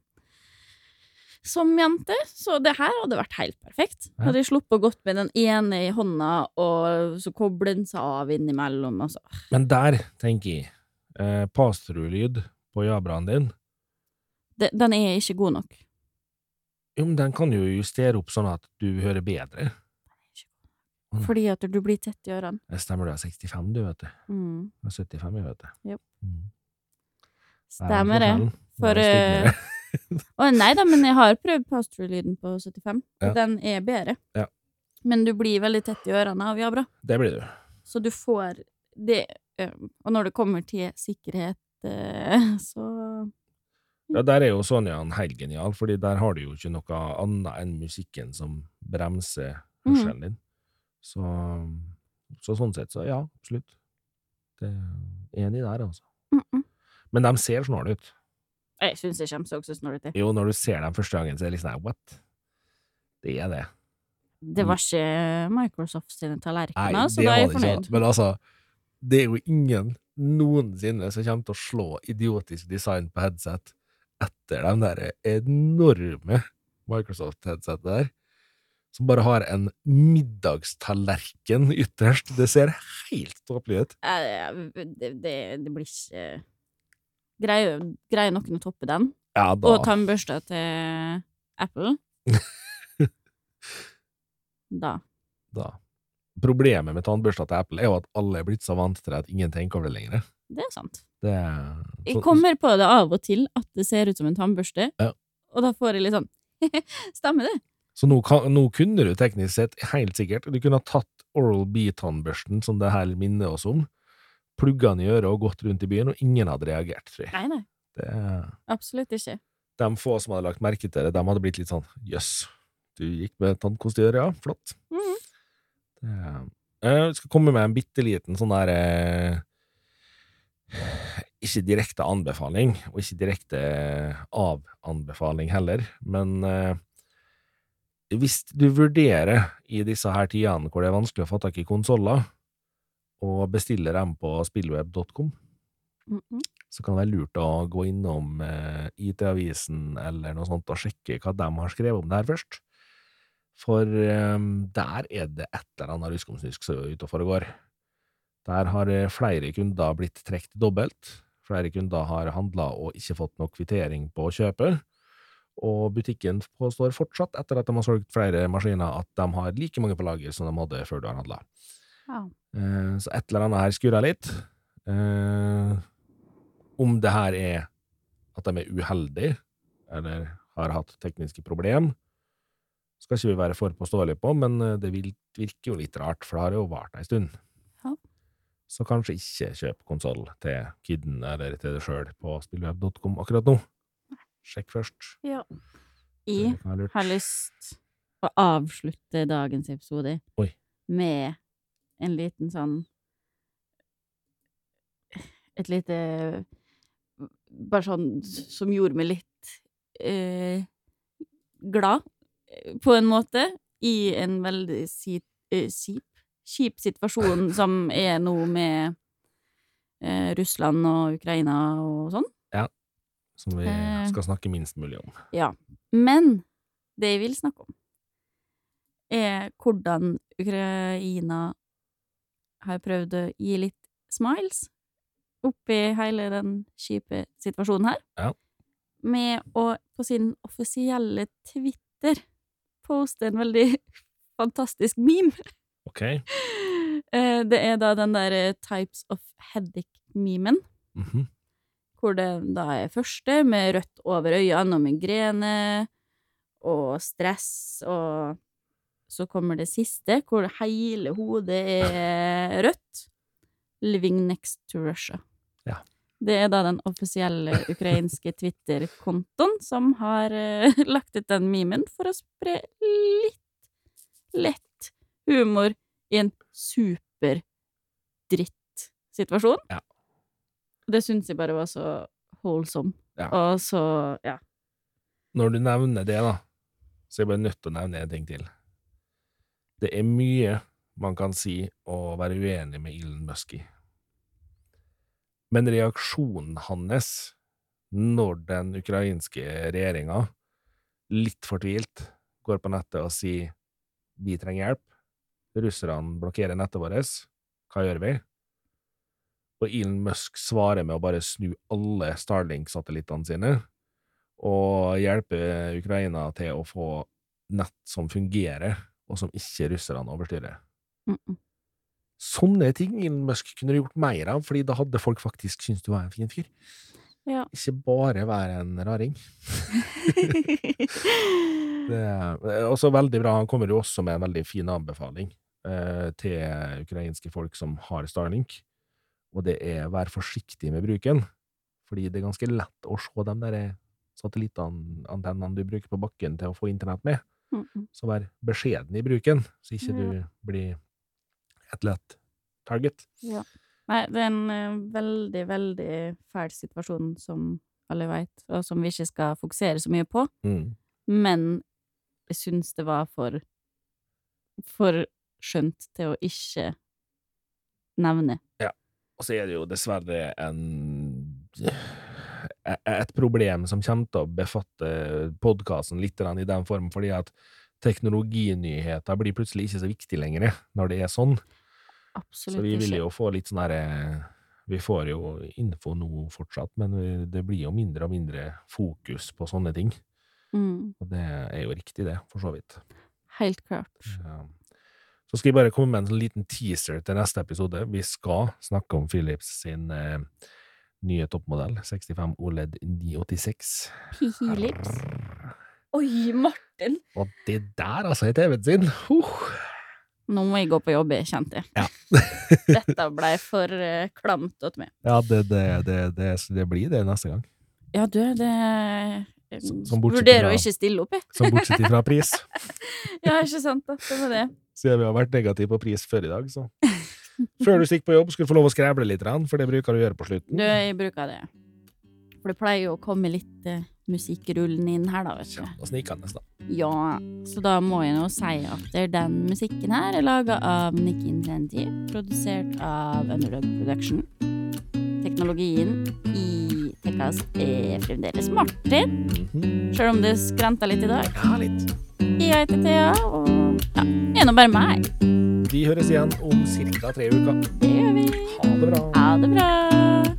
Som jente, så det her hadde vært helt perfekt. Ja. Hadde jeg sluppet godt med den ene i hånda, og så kobler den seg av innimellom, altså. Men der, tenker jeg, eh, pass-through-lyd på Jabraen din, de, den er ikke god nok. jo, men den kan jo justere opp sånn at du hører bedre. Mm. Fordi at du blir tett i ørene. Det stemmer, du er 65, du, vet du. Mm. Du er 75, jeg vet det. Yep. Mm. Er Stemmer det. For Det Å nei da, men jeg har prøvd pass-through-lyden på 75, Ja. den er bedre. Ja. Men du blir veldig tett i ørene av Jabra, Det blir du. så du får det Og når det kommer til sikkerhet, så Ja, der er jo Sonja en helt genial, fordi der har du jo ikke noe annet enn musikken som bremser Mhm. hørselen din. Så, så sånn sett, så ja, absolutt. Det er enig der, altså. mm -mm. Men de ser snåle ut. Jeg syns det kommer så snålete ut. Jo, når du ser dem første gangen, så er det liksom what? Det er det. Det var ikke Microsoft sine tallerkener, så da er jeg fornøyd. Men altså, det er jo ingen noensinne som kommer til å slå idiotisk design på headset etter de der enorme Microsoft-headsetet der. som bare har en middagstallerken ytterst. Det ser helt tåpelig ut. Det, det, det blir ikke Greier, greier noen å toppe den? Ja, da. Og tannbørsta til Apple? da. da. Problemet med tannbørsta til Apple er jo at alle er blitt så vant til at ingen tenker over det lenger. Det er sant. Det er Jeg kommer på det av og til at det ser ut som en tannbørste, Ja. og da får jeg litt sånn Stemmer det? Så nå, kan, nå kunne du teknisk sett, helt sikkert, du kunne ha tatt Oral B-tannbørsten, som det her minner oss om, plugga den i øret og gått rundt i byen, og ingen hadde reagert, tror jeg. Nei, nei. Det Absolutt ikke. de få som hadde lagt merke til det, de hadde blitt litt sånn jøss, du gikk med tannkost i øret, ja, flott. Mhm. Det er, jeg skal komme med en bitte liten sånn der eh, Ikke direkte anbefaling, og ikke direkte av-anbefaling heller, men eh, hvis du vurderer i disse her tidene hvor det er vanskelig å få tak i konsoller, og bestiller dem på spillweb.com, Mhm. så kan det være lurt å gå innom eh, IT-avisen eller noe sånt og sjekke hva de har skrevet om det her først. For eh, der er det et eller annet ruskomsnusk som er ute og foregår. Der har eh, flere kunder blitt trukket dobbelt. Flere kunder har handla og ikke fått noe kvittering på kjøpet. Og butikken påstår fortsatt, etter at de har solgt flere maskiner, at de har like mange på lager som de hadde før du har handla. Ja. Eh, Så et eller annet her skurrer litt. Eh, om det her er at de er uheldige, eller har hatt tekniske problem, skal ikke vi være for påståelige på, men eh, det virker jo litt rart, for det har jo vart ei stund. Ja. Så kanskje ikke kjøp konsoll til kidden eller til deg sjøl på spillweb.com akkurat nå. Sjekk først. ja. Jeg har lyst å avslutte dagens episode Oi. med en liten sånn Et lite Bare sånn som gjorde meg litt eh, glad, eh, på en måte, i en veldig si, eh, kjip, kjip situasjon som er nå med eh, Russland og Ukraina og sånn. Ja. Som vi Eh. skal snakke minst mulig om. Ja. Men det jeg vil snakke om, er hvordan Ukraina har prøvd å gi litt smiles oppi hele den kjipe situasjonen her. Ja. Med å på sin offisielle Twitter poste en veldig fantastisk meme. Ok? Eh, Det er da den der eh, Types of Headache-memen. Mhm. Hvor det da er første med rødt over øynene og migrene og stress, og så kommer det siste, hvor hele hodet er rødt. Living next to Russia. Ja. Det er da den offisielle ukrainske Twitter-kontoen som har uh, lagt ut den memen for å spre litt lett humor i en superdrittsituasjon. Ja. Det syns jeg bare var så holsom Ja. Og så, ja. Når du nevner det, da, så er jeg bare nødt til å nevne en ting til. Det er mye man kan si og være uenig med Elon Musk i. Men reaksjonen hans når den ukrainske regjeringa, litt fortvilt, går på nettet og sier vi trenger hjelp, russerne blokkerer nettet vårt, hva gjør vi? Og Elon Musk svarer med å bare snu alle Starlink-satellittene sine og hjelpe Ukraina til å få nett som fungerer, og som ikke russerne overstyrer. Mm -mm. Sånne ting Elon Musk kunne gjort mer av, fordi da hadde folk faktisk syntes du var en fin fyr. Ja. Ikke bare være en raring. Det er også veldig bra. Han kommer jo også med en veldig fin anbefaling eh, til ukrainske folk som har Starlink, og det er vær forsiktig med bruken, fordi det er ganske lett å se de der satellittantennene du bruker på bakken til å få internett med. Så vær beskjeden i bruken, så ikke du blir et lett target. Ja. Nei, det er en eh, veldig, veldig fæl situasjon, som alle veit, og som vi ikke skal fokusere så mye på. Mm. Men jeg syns det var for for skjønt til å ikke nevne. Ja. Og så er det jo dessverre en et problem som kommer til å befatte podkasten litt i den form, fordi at teknologinyheter blir plutselig ikke så viktig lenger, når det er sånn. Absolutt Så vi vil jo få litt sånn herre Vi får jo info nå fortsatt, men det blir jo mindre og mindre fokus på sånne ting. Mm, Og det er jo riktig, det, for så vidt. helt klart. Ja. Så skal jeg bare komme med en sånn liten teaser til neste episode. Vi skal snakke om Philips sin eh, nye toppmodell, 65 OLED 986. Philips. Oi, Martin! Og det der, altså, er TV-en sin! Uh. Nå må jeg gå på jobb, jeg kjente jeg. Ja. Dette blei for uh, klamt til meg. Ja, det, det, det, det, det blir det neste gang. Ja, du, det eh, Som- som Vurderer fra- å ikke stille opp, jeg. Som bortsett fra pris. Ja, ikke sant, da. Det var det. Siden vi har vært negative på pris før i dag, så Før du stikker på jobb, skal du få lov å skræble litt, for det bruker du å gjøre på slutten. Du, jeg bruker det. For det pleier jo å komme litt uh, musikkrullen inn her, da, vet du. Ja, og snikende, da. Ja, så da må jeg nå si at den musikken her er laga av Nick Intendi, produsert av Underdog Production. Teknologien i Tekkas er fremdeles Martin, Mhm. sjøl om det skranta litt i dag. Ja, litt. Jeg heter Thea, og ja, er nå bare meg. Vi høres igjen om ca. tre uker. Det gjør vi. Ha det bra. Ha det bra.